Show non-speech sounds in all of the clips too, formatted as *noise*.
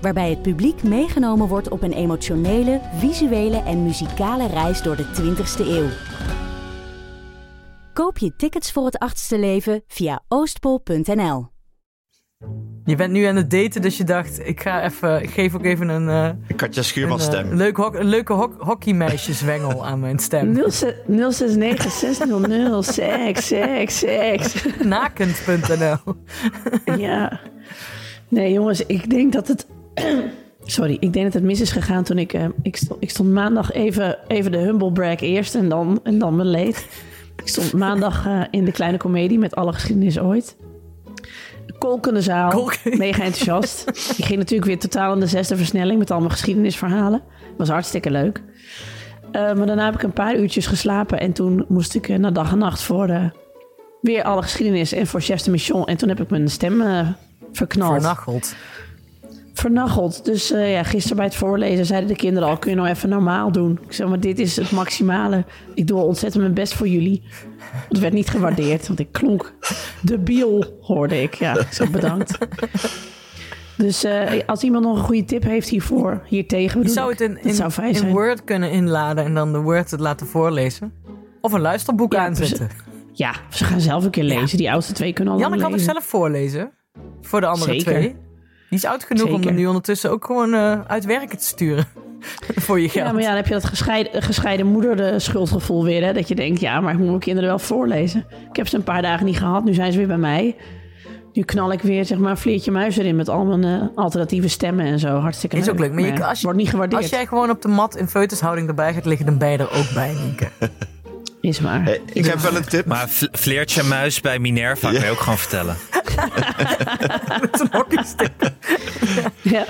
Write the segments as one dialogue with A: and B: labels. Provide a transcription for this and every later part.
A: Waarbij het publiek meegenomen wordt op een emotionele, visuele en muzikale reis door de 20ste eeuw. Koop je tickets voor het achtste leven via oostpol.nl.
B: Je bent nu aan het daten, dus je dacht, ik ga even, ik geef ook even een... Uh,
C: Katja Schuurman
B: een, uh,
C: stem.
B: leuk hok, een leuke hok, hockeymeisjeszwengel aan mijn stem. *laughs*
D: 069 600 seks, seks, seks.
B: Nakend.nl
D: Ja. Nee jongens, ik denk dat het... *clears throat* Sorry, ik denk dat het mis is gegaan toen ik... Uh, ik, stond, ik stond maandag even, even de humble brag eerst en dan, en dan mijn leed. Ik stond maandag uh, in de kleine komedie met alle geschiedenis ooit. Kolkende zaal,
B: Kolken. *laughs*
D: mega enthousiast. ik ging natuurlijk weer totaal in de zesde versnelling met allemaal geschiedenisverhalen. Was hartstikke leuk. Uh, maar daarna heb ik een paar uurtjes geslapen en toen moest ik naar dag en nacht voor weer alle geschiedenis en voor chef de mission. En toen heb ik mijn stem verknald.
B: Vernacheld.
D: Vernacheld. Dus uh, ja, gisteren bij het voorlezen zeiden de kinderen al... kun je nou even normaal doen? Ik zeg, maar dit is het maximale. Ik doe ontzettend mijn best voor jullie. Het werd niet gewaardeerd, want ik klonk debiel, hoorde ik. Ja, ik zeg bedankt. Dus uh, als iemand nog een goede tip heeft hiervoor, hiertegen...
B: Je zou het in, in,
D: zou fijn
B: in
D: zijn.
B: Word kunnen inladen en dan de Word het laten voorlezen. Of een luisterboek
D: Ja,
B: aanzetten.
D: Ja, ze gaan zelf een keer lezen. Die oudste twee kunnen al
B: Jan, ik kan
D: lezen.
B: zelf voorlezen? Voor de andere
D: Zeker.
B: twee? Die is oud genoeg om hem nu ondertussen ook gewoon uh, uit werken te sturen. *laughs* voor je geld.
D: Ja, maar ja, dan heb je dat gescheiden, gescheiden moeder de schuldgevoel weer. Hè? Dat je denkt, ja, maar ik moet mijn kinderen wel voorlezen. Ik heb ze een paar dagen niet gehad. Nu zijn ze weer bij mij. Nu knal ik weer zeg maar, een vleertje muis erin met al mijn uh, alternatieve stemmen en zo. Hartstikke
B: Is
D: leuk.
B: ook leuk. Maar je, als, je,
D: wordt niet gewaardeerd.
B: als jij gewoon op de mat in feutushouding erbij gaat liggen, dan ben je er ook bij, Nienke. *laughs*
D: Is maar.
C: Hey, ik heb wel een tip.
E: Maar Vleertje Muis bij Minerva
C: Ja.
E: kan je ook gewoon vertellen. *laughs*
B: Met een hockeystick. *laughs*
D: Ja.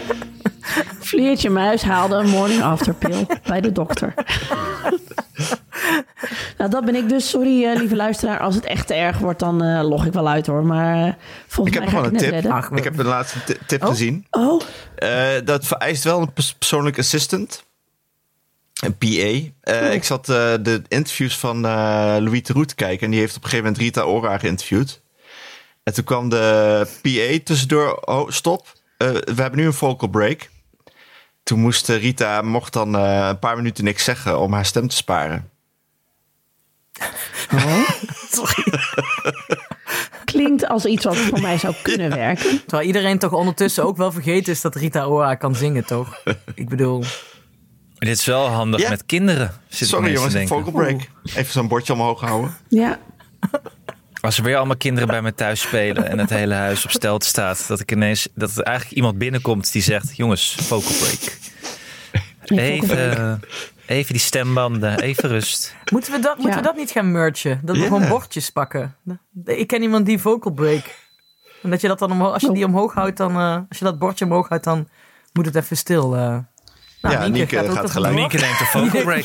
D: Vleertje muis haalde een morning after pill bij de dokter. *laughs* nou, dat ben ik dus. Sorry, uh, lieve luisteraar. Als het echt te erg wordt, dan uh, log ik wel uit hoor. Maar uh, volgens
C: Ik heb
D: mij
C: wel
D: ik
C: een tip.
D: redden.
B: Ach,
C: Ik heb de laatste ti- tip
B: Oh.
C: gezien.
D: Oh,
C: Uh, dat vereist wel een pers- persoonlijk assistant. Een PA. Uh,
D: Oh.
C: Ik zat uh, de interviews van uh, Louis Theroux te kijken. En die heeft op een gegeven moment Rita Ora geïnterviewd. En toen kwam de PA tussendoor. Oh, stop. Uh, we hebben nu een vocal break. Toen moest uh, Rita mocht dan uh, een paar minuten niks zeggen om haar stem te sparen. *laughs*
D: klinkt als iets wat voor mij zou kunnen werken.
B: Terwijl iedereen toch ondertussen ook wel vergeten is dat Rita Ora kan zingen, toch? Ik bedoel...
E: Dit is wel handig
C: Ja.
E: met kinderen. Zit
C: Sorry jongens,
E: te
C: een
E: denken.
C: vocal break. Even zo'n bordje omhoog houden.
D: Ja,
E: Als er weer allemaal kinderen bij me thuis spelen en het hele huis op stelte staat, dat ik ineens dat er eigenlijk iemand binnenkomt die zegt: jongens, vocal break. Even, eh, even die stembanden, even rust.
B: Moeten we dat, moeten we dat niet gaan merchen? Dat we
C: Ja.
B: gewoon bordjes pakken. Ik ken iemand die vocal break. En dat je dat dan omhoog, als je die omhoog houdt, dan, eh, als je dat bordje omhoog houdt, dan moet het even stil. eh. Nou,
C: Ja, Nienke
B: ook
C: gaat gelijk.
E: Nienke neemt een vocal break.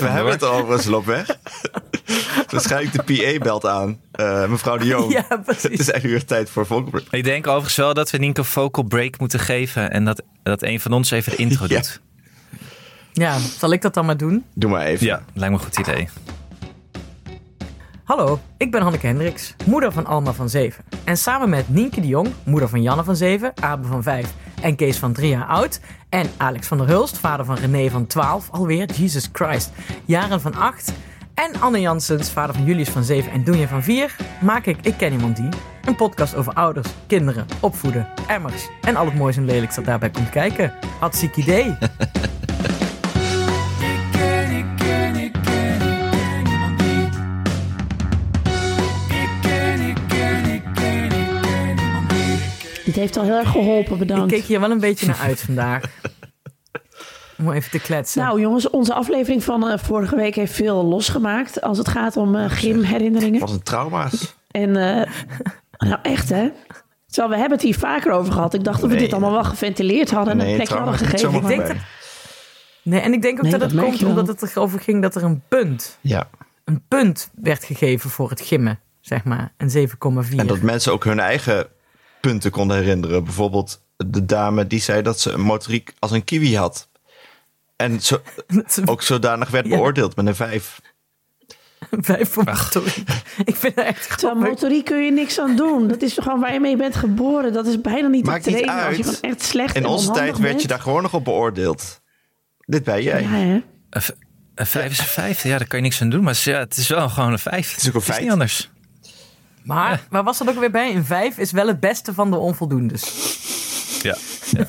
C: We hebben het al over, ze loopt weg. Waarschijnlijk de PA belt aan. Uh, mevrouw de Jong. *laughs*
B: Ja,
C: Het
B: precies.
C: is echt weer tijd voor vocal break.
E: Ik denk overigens wel dat we Nienke een vocal break moeten geven en dat, dat een van ons even de intro *laughs*
C: Ja.
E: doet.
B: Ja, zal ik dat dan maar doen?
C: Doe maar even.
E: Ja, lijkt me een goed idee.
B: Hallo, ik ben Hanneke Hendricks, moeder van Alma van 7. En samen met Nienke de Jong, moeder van Janne van 7, Abe van 5 en Kees van 3 jaar oud. En Alex van der Hulst, vader van René van 12, alweer, Jesus Christ, Jaren van 8. En Anne Janssens, vader van Julius van 7 en Doenja van 4, maak ik Ik Ken Iemand Die. Een podcast over ouders, kinderen, opvoeden, emmers en al het moois en lelijks dat daarbij komt kijken. Hartstikke idee. *laughs*
D: dit heeft al heel erg geholpen,
B: Ik
D: bedankt.
B: keek hier wel een beetje naar uit vandaag. *laughs* Om even te kletsen.
D: Nou jongens, onze aflevering van eh, vorige week heeft veel losgemaakt als het gaat om eh grimherinneringen.
C: Wat een trauma's.
D: En eh, nou echt hè. Terwijl we hebben het hier vaker over gehad. Ik dacht dat we
C: Nee.
D: dit allemaal wel geventileerd hadden en
C: Nee,
D: een plekje hadden gegeven.
B: Ik denk
C: voorbij.
B: Nee, en ik denk ook
D: Nee,
B: dat
D: dat
B: het komt omdat het erover ging dat er een punt,
C: Ja.
B: een punt werd gegeven voor het gimmen, zeg maar. Een 7,4.
C: En dat mensen ook hun eigen punten konden herinneren. Bijvoorbeeld de dame die zei dat ze een motoriek als een kiwi had. En zo, *laughs* ook zodanig werd
B: Ja.
C: beoordeeld met een vijf.
B: Vijf voor motoriek. *laughs* Ik vind het echt grappig.
D: motoriek kun je niks aan doen. Dat is gewoon waar je mee bent geboren. Dat is bijna niet
C: Maakt
D: te
C: niet
D: trainen als je
C: uit.
D: gewoon echt slecht
C: In
D: en
C: onze tijd werd
D: bent.
C: je daar gewoon nog op beoordeeld. Dit ben jij.
D: Ja, hè?
E: Een, vijf is een vijf. Ja, daar kan je niks aan doen. Maar ja, het is wel gewoon een vijf. Het
C: is ook een feit.
E: niet anders.
B: Maar waar was dat ook weer bij? Een 5 is wel het beste van de onvoldoendes.
E: Ja, ja.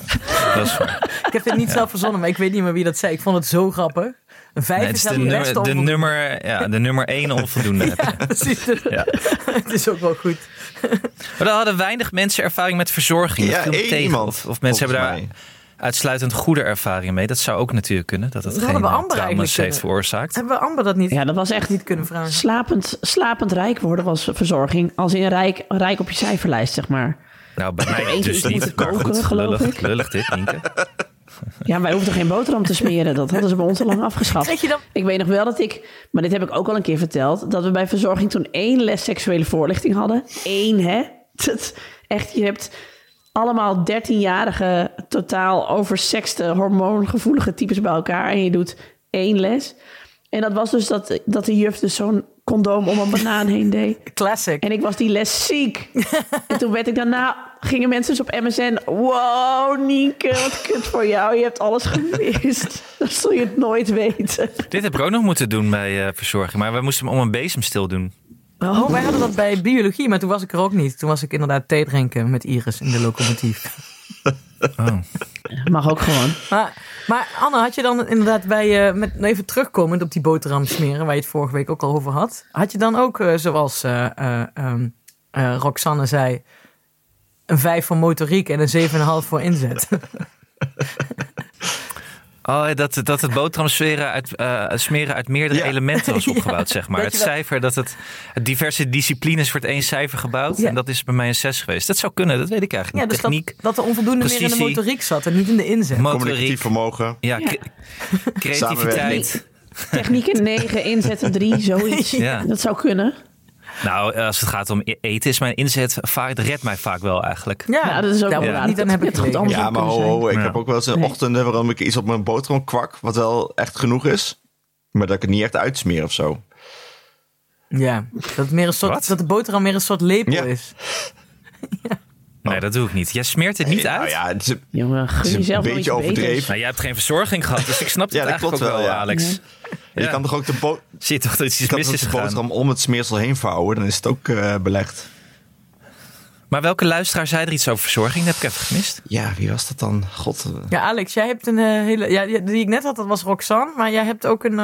E: dat is waar. *laughs*
B: Ik heb dit niet zelf verzonnen, maar ik weet niet meer wie dat zei. Ik vond het zo grappig. Een 5
E: Nee, het
B: is
E: is de
B: wel het beste
E: nummer, de,
B: onvoldoende.
E: nummer, ja, de nummer één onvoldoende. *laughs* je.
B: Precies.
E: Ja. *laughs*
B: het is ook wel goed.
E: Maar dan hadden weinig mensen ervaring met verzorging. Dat
C: Ja, één
E: tegen.
C: iemand,
E: Of, of mensen hebben daar
C: mij.
E: Uitsluitend goede ervaringen mee. Dat zou ook natuurlijk kunnen. Dat het
B: Dat
E: geen eh, trauma's heeft veroorzaakt.
B: Hebben we Amber dat niet,
D: Ja, dat was echt
B: niet kunnen vragen?
D: slapend, slapend rijk worden was verzorging. Als in rijk, rijk op je cijferlijst, zeg maar.
E: Nou, bij mij dus niet.
D: moeten koken,
E: goed,
D: geloof
E: lullig,
D: ik.
E: lullig dit, Nienke. *laughs*
D: Ja, wij hoefden geen boterham te smeren. Dat hadden ze bij ons al lang *laughs* afgeschaft.
B: Dan?
D: Ik weet nog wel dat ik, maar dit heb ik ook al een keer verteld, dat we bij verzorging toen één les seksuele voorlichting hadden. Eén, hè? *laughs* Dat, echt, je hebt allemaal 13-jarige, totaal oversexte, hormoongevoelige types bij elkaar en je doet één les. En dat was dus dat, dat de juf dus zo'n condoom om een banaan heen deed. *laughs*
B: Classic.
D: En ik was die les ziek. en toen werd ik daarna, gingen mensen dus op MSN. Wow, Nienke, wat kut voor jou. Je hebt alles gemist. *laughs* Dat zul je het nooit weten.
E: Dit heb ik ook nog moeten doen bij eh, verzorging. Maar we moesten hem om een bezemstil doen.
B: Oh, wij hadden dat bij biologie, maar toen was ik er ook niet. Toen was ik inderdaad thee drinken met Iris in de locomotief.
E: Oh.
D: Mag ook gewoon.
B: Maar, maar Anne, had je dan inderdaad bij, eh, met, even terugkomend op die boterham smeren, waar je het vorige week ook al over had. Had je dan ook, eh, zoals eh, eh, ehm, eh, Roxanne zei, een 5 voor motoriek en een 7,5 voor inzet? *laughs*
E: Oh, dat, dat het boterham smeren uit, eh, smeren uit meerdere
C: Ja.
E: elementen was *laughs* opgebouwd, zeg maar. Het cijfer, dat het, het diverse disciplines wordt één cijfer gebouwd.
B: Ja.
E: En dat is bij mij een 6 geweest. Dat zou kunnen, dat weet ik eigenlijk
B: ja,
E: niet.
B: dus
E: Techniek,
B: dat, dat er onvoldoende meer in de motoriek zat en niet in de inzet.
C: Communicatief
E: motoriek,
C: vermogen.
E: ja, cre- creativiteit.
D: Techniek in 9, inzetten 3, zoiets.
E: Ja.
D: Dat zou kunnen.
E: Nou, als het gaat om e- eten is mijn inzet vaak, dat redt mij vaak wel eigenlijk.
B: Ja,
D: Ja, dat is ook
B: ik niet aan
D: Dat
B: hebben
D: had goed anders
C: Ja, maar ho, ho, ik
E: Ja.
C: heb ook wel eens een
D: Nee.
C: ochtenden waarom ik iets op mijn boterham kwak, wat wel echt genoeg is. Maar dat ik het niet echt uitsmeer of zo.
B: Ja, dat, het meer een soort,
E: Wat?
B: dat de boterham meer een soort lepel
C: Ja.
B: is. *laughs*
E: Nee, dat doe ik niet. Jij smeert het niet
C: Nou
E: uit?
C: ja, het is,
D: Jongen,
C: het is een beetje overdreven.
E: Nou, jij hebt geen verzorging gehad, dus ik snap het
C: Ja, dat
E: eigenlijk
C: klopt
E: ook wel,
C: wel, ja.
E: Alex.
C: Je kan toch ook de, bo
E: Zie je toch dat iets
C: je kan
E: mis
C: toch
E: is
C: de boterham om het smeersel heen vouwen, dan is het ook eh, belegd.
E: Maar welke luisteraar zei er iets over verzorging? Dat heb ik even gemist.
C: Ja, wie was dat dan? God. eh,
B: Ja, Alex, jij hebt een eh, hele. Ja, die die ik net had, dat was Roxanne. Maar jij hebt ook een.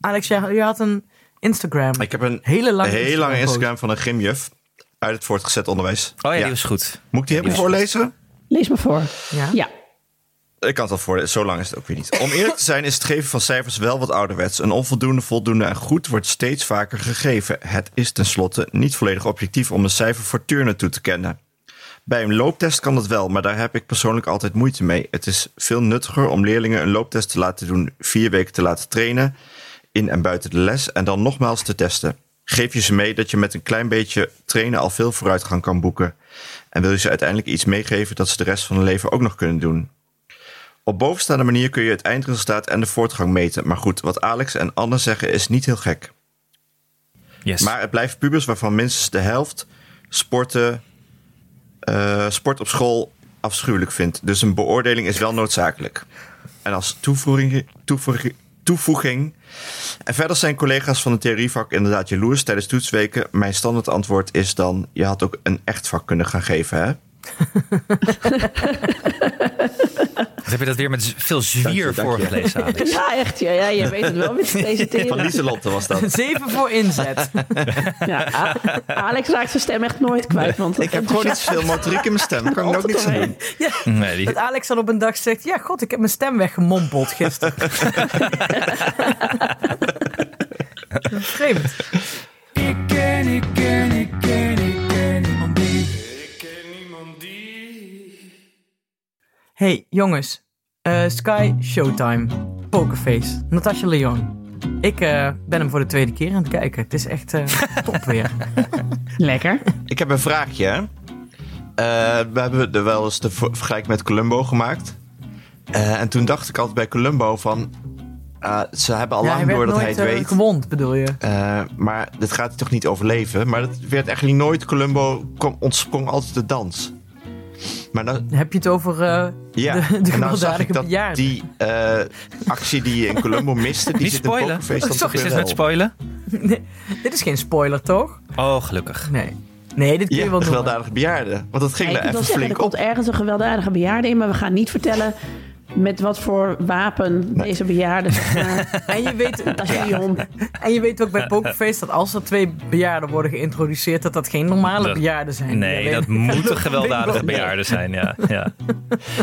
B: Alex, jij, jij had een Instagram.
C: Ik heb een
B: hele lange
C: heel lange
B: Instagram-post.
C: Instagram van een gymjuf uit het voortgezet onderwijs.
E: Oh ja,
C: Ja.
E: die was goed.
C: Moet ik die helemaal voorlezen?
D: Lees maar voor.
B: Ja?
D: Ja.
C: Ik kan het wel voorlezen, zo lang is het ook weer niet. Om eerlijk te zijn is het geven van cijfers wel wat ouderwets. Een onvoldoende, voldoende en goed wordt steeds vaker gegeven. Het is tenslotte niet volledig objectief om een cijfer voor turnen toe te kennen. Bij een looptest kan dat wel, maar daar heb ik persoonlijk altijd moeite mee. Het is veel nuttiger om leerlingen een looptest te laten doen, vier weken te laten trainen, in en buiten de les, en dan nogmaals te testen. Geef je ze mee dat je met een klein beetje trainen al veel vooruitgang kan boeken. En wil je ze uiteindelijk iets meegeven dat ze de rest van hun leven ook nog kunnen doen. Op bovenstaande manier kun je het eindresultaat en de voortgang meten. Maar goed, wat Alex en Anne zeggen is niet heel gek.
E: Yes.
C: Maar het blijven pubers waarvan minstens de helft sporten, eh, sport op school afschuwelijk vindt. Dus een beoordeling is wel noodzakelijk. En als toevoeging, toevoeging, toevoeging. En verder zijn collega's van het theorievak inderdaad jaloers tijdens toetsweken. Mijn standaard antwoord is dan: je had ook een echt vak kunnen gaan geven, hè?
E: Dan *laughs* heb je dat weer met veel zwier voorgelezen, Alex.
D: Ja, echt. Ja, ja, je weet het wel met *laughs*
C: Van
D: presenteren.
C: Lieselotte was dat. *laughs*
B: Zeven voor inzet.
D: Ja, Alex raakt zijn stem echt nooit kwijt. Want
C: Ik heb gewoon niet zoveel motoriek in mijn stem. Kan ik ook niks aan doen.
B: Ja,
E: Nee, die,
B: dat Alex dan op een dag zegt: Ja, god, ik heb mijn stem weggemompeld gisteren. Vreemd.
F: Ik ken, ik ken, ik ken
B: hey, jongens. Eh, Sky Showtime. Pokerface. Natasha Leon. Ik eh, ben hem voor de tweede keer aan het kijken. Het is echt eh, *laughs* top weer.
D: Lekker.
C: Ik heb een vraagje. hè. Eh, we hebben er wel eens de ver- vergelijking met Columbo gemaakt. Eh, en toen dacht ik altijd bij Columbo van... ze hebben al
B: Ja,
C: lang
B: hij
C: door dat hij het weet.
B: gewond, bedoel je?
C: Eh, maar dit gaat hij toch niet overleven? Maar dat werd eigenlijk nooit... Columbo kwam, ontsprong altijd de dans. Maar dan,
B: Heb je het over eh,
C: ja,
B: de, de
C: en nou zag ik dat
B: bejaarden?
C: die eh, actie die je in Columbo miste... Die
E: Niet
C: zit in
E: spoilen.
C: Pokerface dan
E: Toch
C: toch
E: is dit met spoilen?
B: Nee, dit is geen spoiler, toch?
E: Oh, gelukkig.
B: Nee. Nee, dit kun je
C: Ja,
B: wel
C: de
B: noemen.
C: gewelddadige bejaarden. Want dat ging
D: Ja,
C: er even
D: zeggen, er
C: flink
D: komt
C: op.
D: ergens een gewelddadige bejaarde in, maar we gaan niet vertellen met wat voor wapen deze bejaarde *laughs* zeg maar,
B: En je weet, *laughs*
D: Leon.
B: en je weet ook bij Pokerface dat als er twee bejaarden worden geïntroduceerd, dat dat geen normale
E: Dat-
B: bejaarden zijn.
E: Nee,
B: Ja,
E: dat moeten *laughs* gewelddadige
B: Nee.
E: bejaarden zijn, ja. ja.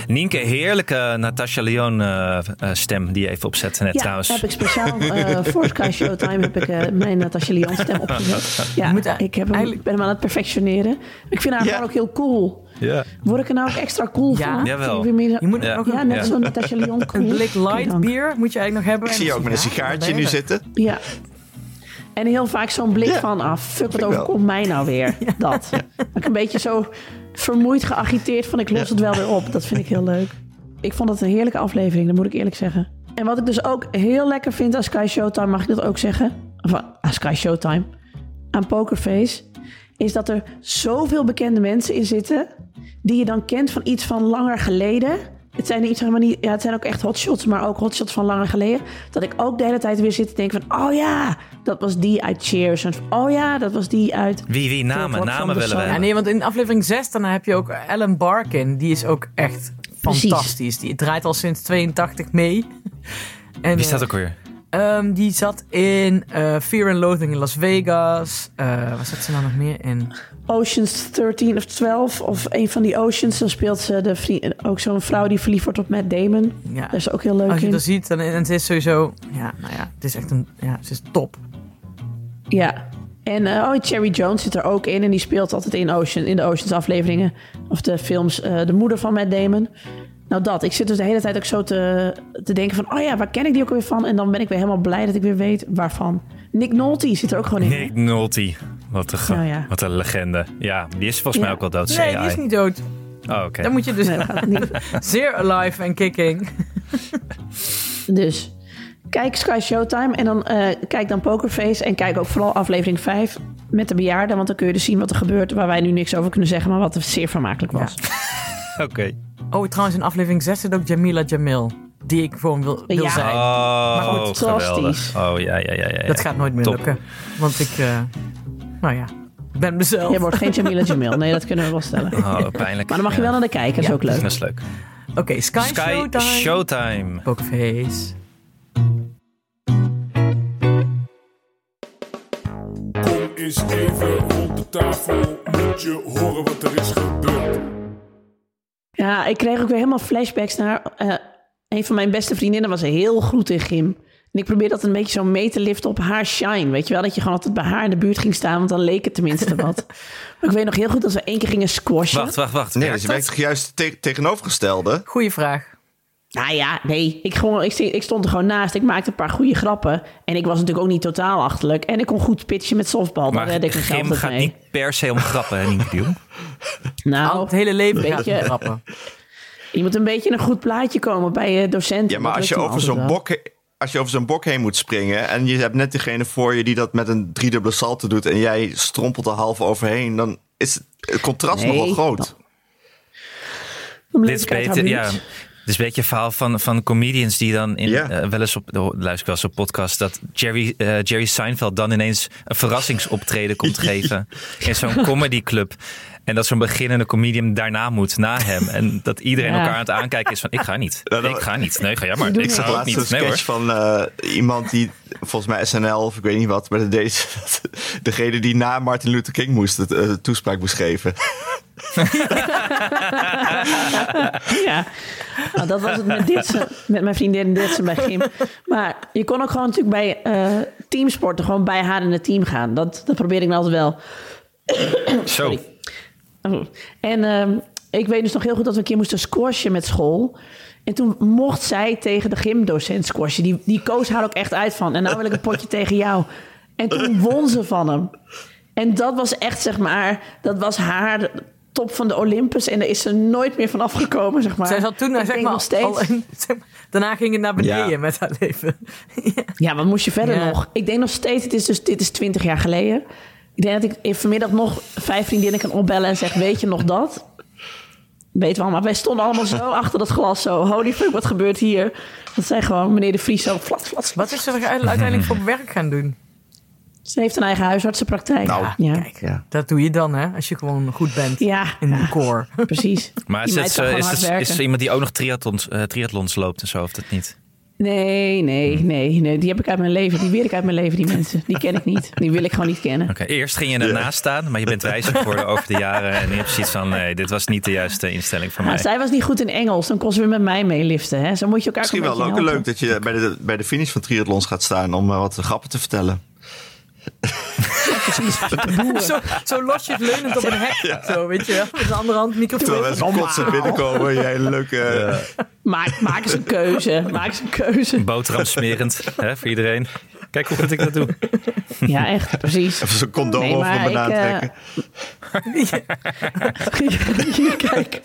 E: Nienke, heerlijke Natasha Leon eh, eh, stem die je even opzette net
D: Ja,
E: trouwens.
D: heb ik speciaal eh, voor Sky Showtime heb ik mijn Natasha Leon stem opgezet. Ja, ik heb hem,
B: eigenlijk-
D: ben hem aan het perfectioneren. Ik vind haar
C: Ja.
D: gewoon ook heel cool.
E: Ja.
D: Word ik er nou ook extra cool
B: Ja.
D: van?
E: Jawel.
B: Je moet
E: Ja.
D: ja,
B: een,
D: net
E: Ja.
D: zo'n Natasha Leon cool.
B: een blik light bier moet je eigenlijk nog hebben.
C: Ik
B: en
C: zie je ook met een
B: sigaar.
C: sigaartje nu zitten.
D: Ja. En heel vaak zo'n blik
C: Ja.
D: van, ah, fuck, wat overkomt mij nou weer? *laughs* Dat. Dat ik een beetje zo vermoeid, geagiteerd van, ik los het wel weer op. Dat vind ik heel leuk. Ik vond het een heerlijke aflevering, dat moet ik eerlijk zeggen. En wat ik dus ook heel lekker vind aan Sky Showtime, mag ik dat ook zeggen? Of ah, aan Sky Showtime, aan Pokerface, is dat er zoveel bekende mensen in zitten die je dan kent van iets van langer geleden. Het zijn maar niet, ja, het zijn ook echt hotshots, maar ook hotshots van langer geleden. Dat ik ook de hele tijd weer zit te denken van, oh ja, dat was die uit Cheers. En oh ja, dat was die uit.
E: Wie, wie, namen, namen willen we
D: de
B: Ja,
E: hebben.
B: nee, want in aflevering 6 daarna heb je ook Ellen Barkin. Die is ook echt
D: Precies.
B: fantastisch. Die draait al sinds 82 mee. *laughs* En,
E: Wie staat
B: eh,
E: ook weer?
B: Ehm, die zat in eh, Fear and Loathing in Las Vegas. Eh waar zat ze nou nog meer in?
D: Oceans 13 of 12, of een van die Oceans. Dan speelt ze de vriend, ook zo'n vrouw die verliefd wordt op Matt Damon.
B: Ja.
D: Daar is ook heel leuk
B: Als je
D: in.
B: dat ziet, dan en ze is sowieso... Ja, nou ja, het is echt een... Ja, ze is top.
D: Ja. En eh, oh, Cherry Jones zit er ook in. En die speelt altijd in, Ocean, in de Oceans afleveringen. Of de films. de moeder van Matt Damon. Nou dat. Ik zit dus de hele tijd ook zo te, te denken van... Oh ja, waar ken ik die ook weer van? En dan ben ik weer helemaal blij dat ik weer weet waarvan. Nick Nolte zit er ook gewoon in.
E: Nick Nolte. Wat een, ge-
D: Nou ja.
E: wat een legende. Ja, die is volgens mij
D: Ja.
E: ook wel dood.
B: Nee, die is niet dood.
E: Oh, oké.
B: Dan moet je dus...
D: Nee, niet. *laughs*
B: Zeer alive en kicking. *laughs*
D: Dus kijk Sky Showtime en dan eh, kijk dan Pokerface. En kijk ook vooral aflevering 5 met de bejaarden. Want dan kun je dus zien wat er gebeurt waar wij nu niks over kunnen zeggen. Maar wat zeer vermakelijk was.
E: Oké.
B: Oh, trouwens, in aflevering 6 zit ook Jamila Jamil. Die ik gewoon wil, wil
D: Ja.
B: zijn.
E: Oh,
D: goed,
E: geweldig.
D: fantastisch.
E: Oh, ja, ja, ja. ja, ja.
B: Dat gaat nooit meer
E: Top.
B: lukken. Want ik... eh, nou ja, ben mezelf.
D: Je wordt geen Jamila Jamil. Nee, dat kunnen we wel stellen.
E: Oh, pijnlijk.
D: Maar dan mag je wel naar de kijken. Dat is
B: Ja.
D: ook leuk.
E: Dat is leuk.
B: Oké, Sky,
E: Sky
B: Showtime.
E: Showtime.
B: Pokerface.
F: Kom eens even rond de tafel, moet je horen wat er is gebeurd.
D: Ja, ik kreeg ook weer helemaal flashbacks naar... eh, een van mijn beste vriendinnen was heel goed in gym. En ik probeerde dat een beetje zo mee te liften op haar shine. Weet je wel, dat je gewoon altijd bij haar in de buurt ging staan. Want dan leek het tenminste wat. *laughs* maar ik weet nog heel goed dat we één keer gingen squashen.
E: Wacht, wacht, wacht.
C: Nee, dus je werkt toch juist te- tegenovergestelde?
B: Goeie vraag.
D: Nou ja, nee. Ik, gewoon, ik, stond er gewoon naast. Ik maakte een paar goede grappen. En ik was natuurlijk ook niet totaal achterlijk. En ik kon goed pitchen met softbal. Daar
E: Maar
D: red ik mezelf
E: Grim
D: altijd
E: gaat
D: mee.
E: niet per se om grappen, hè, Nienke? *laughs*
D: Nou,
B: Al het hele leven
D: een
B: gaat
D: beetje-
B: grappen. *laughs*
D: je moet een beetje in een goed plaatje komen bij je docenten.
C: Ja, maar als je over zo'n bok... Als je over zo'n bok heen moet springen en je hebt net degene voor je die dat met een driedubbele salto doet en jij strompelt er half overheen, dan is het contrast
D: Nee,
C: nogal groot.
D: dan- Dan bleef
E: Dit is beter, ja. Is een beetje een verhaal van, van comedians die dan in, eh, wel eens op, oh, luister ik wel eens op podcast, dat Jerry, eh, Jerry Seinfeld dan ineens een verrassingsoptreden komt *laughs* geven in zo'n comedyclub. En dat zo'n beginnende comedian daarna moet, na hem. En dat iedereen
D: Ja.
E: elkaar aan het aankijken is van, ik ga niet. Ik ga niet. Nee, ga jij maar.
D: Doe
E: Ik ga ook niet. Nee hoor.
C: sketch van eh, iemand die volgens mij SNL of ik weet niet wat, maar dat deed *laughs* degene die na Martin Luther King moest het eh, toespraak moest geven. *laughs*
D: Ja, nou, dat was het met, Ditsen, met mijn vriendin Ditsen bij Gym. Maar je kon ook gewoon natuurlijk bij eh, teamsporten gewoon bij haar in het team gaan. Dat, dat probeer ik nou altijd wel.
E: Zo.
D: Oh. *laughs* En ehm, ik weet dus nog heel goed dat we een keer moesten squashen met school. En toen mocht zij tegen de gymdocent squashen. Die, die koos haar ook echt uit van. En nou wil ik een potje *laughs* tegen jou. En toen won ze van hem. En dat was echt, zeg maar, dat was haar top van de Olympus. En daar is ze nooit meer van afgekomen, zeg maar.
B: Zij zat toen,
D: Ik
B: zeg
D: denk
B: maar,
D: nog steeds.
B: al in- *laughs* zeg maar, daarna ging het naar beneden
C: Ja.
B: met haar leven. ja.
D: Ja, wat moest je verder
B: Ja.
D: nog? Ik denk nog steeds, het is dus, dit is 20 jaar geleden. Ik denk dat ik vanmiddag nog vijf vriendinnen kan opbellen en zeg: Weet je nog dat? Weet wel, maar wij stonden allemaal zo *laughs* achter dat glas. Zo, holy fuck, wat gebeurt hier? Dat zei gewoon meneer de Vries zo flat, flat.
B: Wat is ze uiteindelijk voor werk gaan doen?
D: Ze heeft een eigen huisartsenpraktijk.
C: Nou,
D: ja.
B: Kijk,
C: Ja.
B: dat doe je dan, hè? Als je gewoon goed bent
D: Ja,
B: in
D: ja.
B: de core. *laughs*
D: precies.
E: Maar is, het, eh, is, het- is er iemand die ook nog triathlons, eh, triathlons loopt en zo, of dat niet?
D: Nee, nee,
E: Hm.
D: nee, nee. Die heb ik uit mijn leven. Die weer ik uit mijn leven, die mensen. Die ken ik niet. Die wil ik gewoon niet kennen.
E: Oké, eerst ging je ernaast staan, maar je bent wijzer geworden over de jaren. En je hebt zoiets van, nee, dit was niet de juiste instelling voor
D: Maar
E: mij.
D: zij was niet goed in Engels. Dan kon ze weer met mij meeliften. Hè? Zo moet je elkaar
C: Misschien
D: ook
C: wel ook leuk dat je bij de, bij de finish van triathlons gaat staan om eh, wat grappen te vertellen.
B: Zo, zo los je het leunend op een hek. Zo, weet je wel. Met de andere hand
C: Terwijl
B: microfoon.
C: mensen kotsend binnenkomen, jij leuke... eh,
D: Maak, maak eens een keuze. Maak eens een keuze.
E: Boterham smerend hè, voor iedereen. Kijk hoe goed ik dat doe.
D: Ja, echt, precies.
C: Even zo'n condoom
D: Nee,
C: over een banaan
D: ik, eh,
C: trekken. *laughs*
D: Hier, kijk.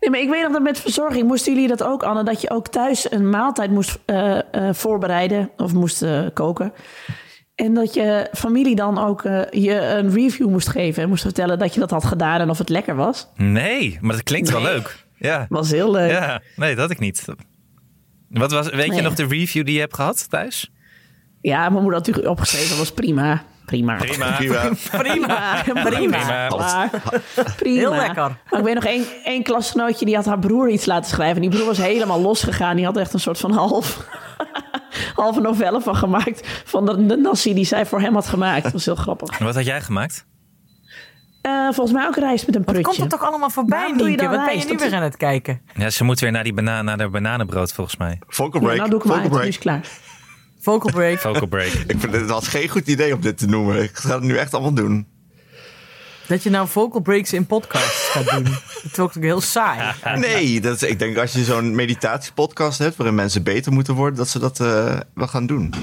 D: Nee, maar ik weet nog dat met verzorging moesten jullie dat ook, Anne, dat je ook thuis een maaltijd moest eh, eh, voorbereiden of moest koken. En dat je familie dan ook eh, je een review moest geven en moest vertellen dat je dat had gedaan en of het lekker was.
E: Nee, maar dat klinkt wel leuk. Ja,
D: Was heel leuk.
E: ja nee, dat had ik niet. Wat was, weet je nog de review die je hebt gehad thuis?
D: Ja, mijn moeder had natuurlijk opgeschreven, dat was prima. Prima.
E: Prima.
C: Prima.
D: Prima, prima.
E: Prima.
D: Klaar. Prima.
B: Heel lekker.
D: Maar ik weet nog één, één klasgenootje die had haar broer iets laten schrijven. En die broer was helemaal losgegaan. Die had er echt een soort van half, halve novelle van gemaakt. Van de, de nasi die zij voor hem had gemaakt. Dat was heel grappig.
E: En wat had jij gemaakt?
D: Eh, volgens mij ook rijst met een prutje.
B: komt er toch allemaal voorbij,
D: doe je
B: Nienke?
D: dan
B: Wat ben je nu
D: Dat
B: weer aan het kijken?
E: Ja, ze moet weer naar, die bana naar de bananenbrood volgens mij.
C: Vocal
D: Ja,
C: break.
D: nou doe ik maar uit. Nu is klaar.
B: Vocal break.
E: Vocal break. *laughs*
C: Ik vind het was geen goed idee om dit te noemen. Ik ga het nu echt allemaal doen.
B: Dat je nou vocal breaks in podcasts gaat doen. *laughs* Dat is ook heel saai.
C: Nee, dat is, ik denk als je zo'n meditatiepodcast hebt waarin mensen beter moeten worden, dat ze dat eh, wel gaan doen.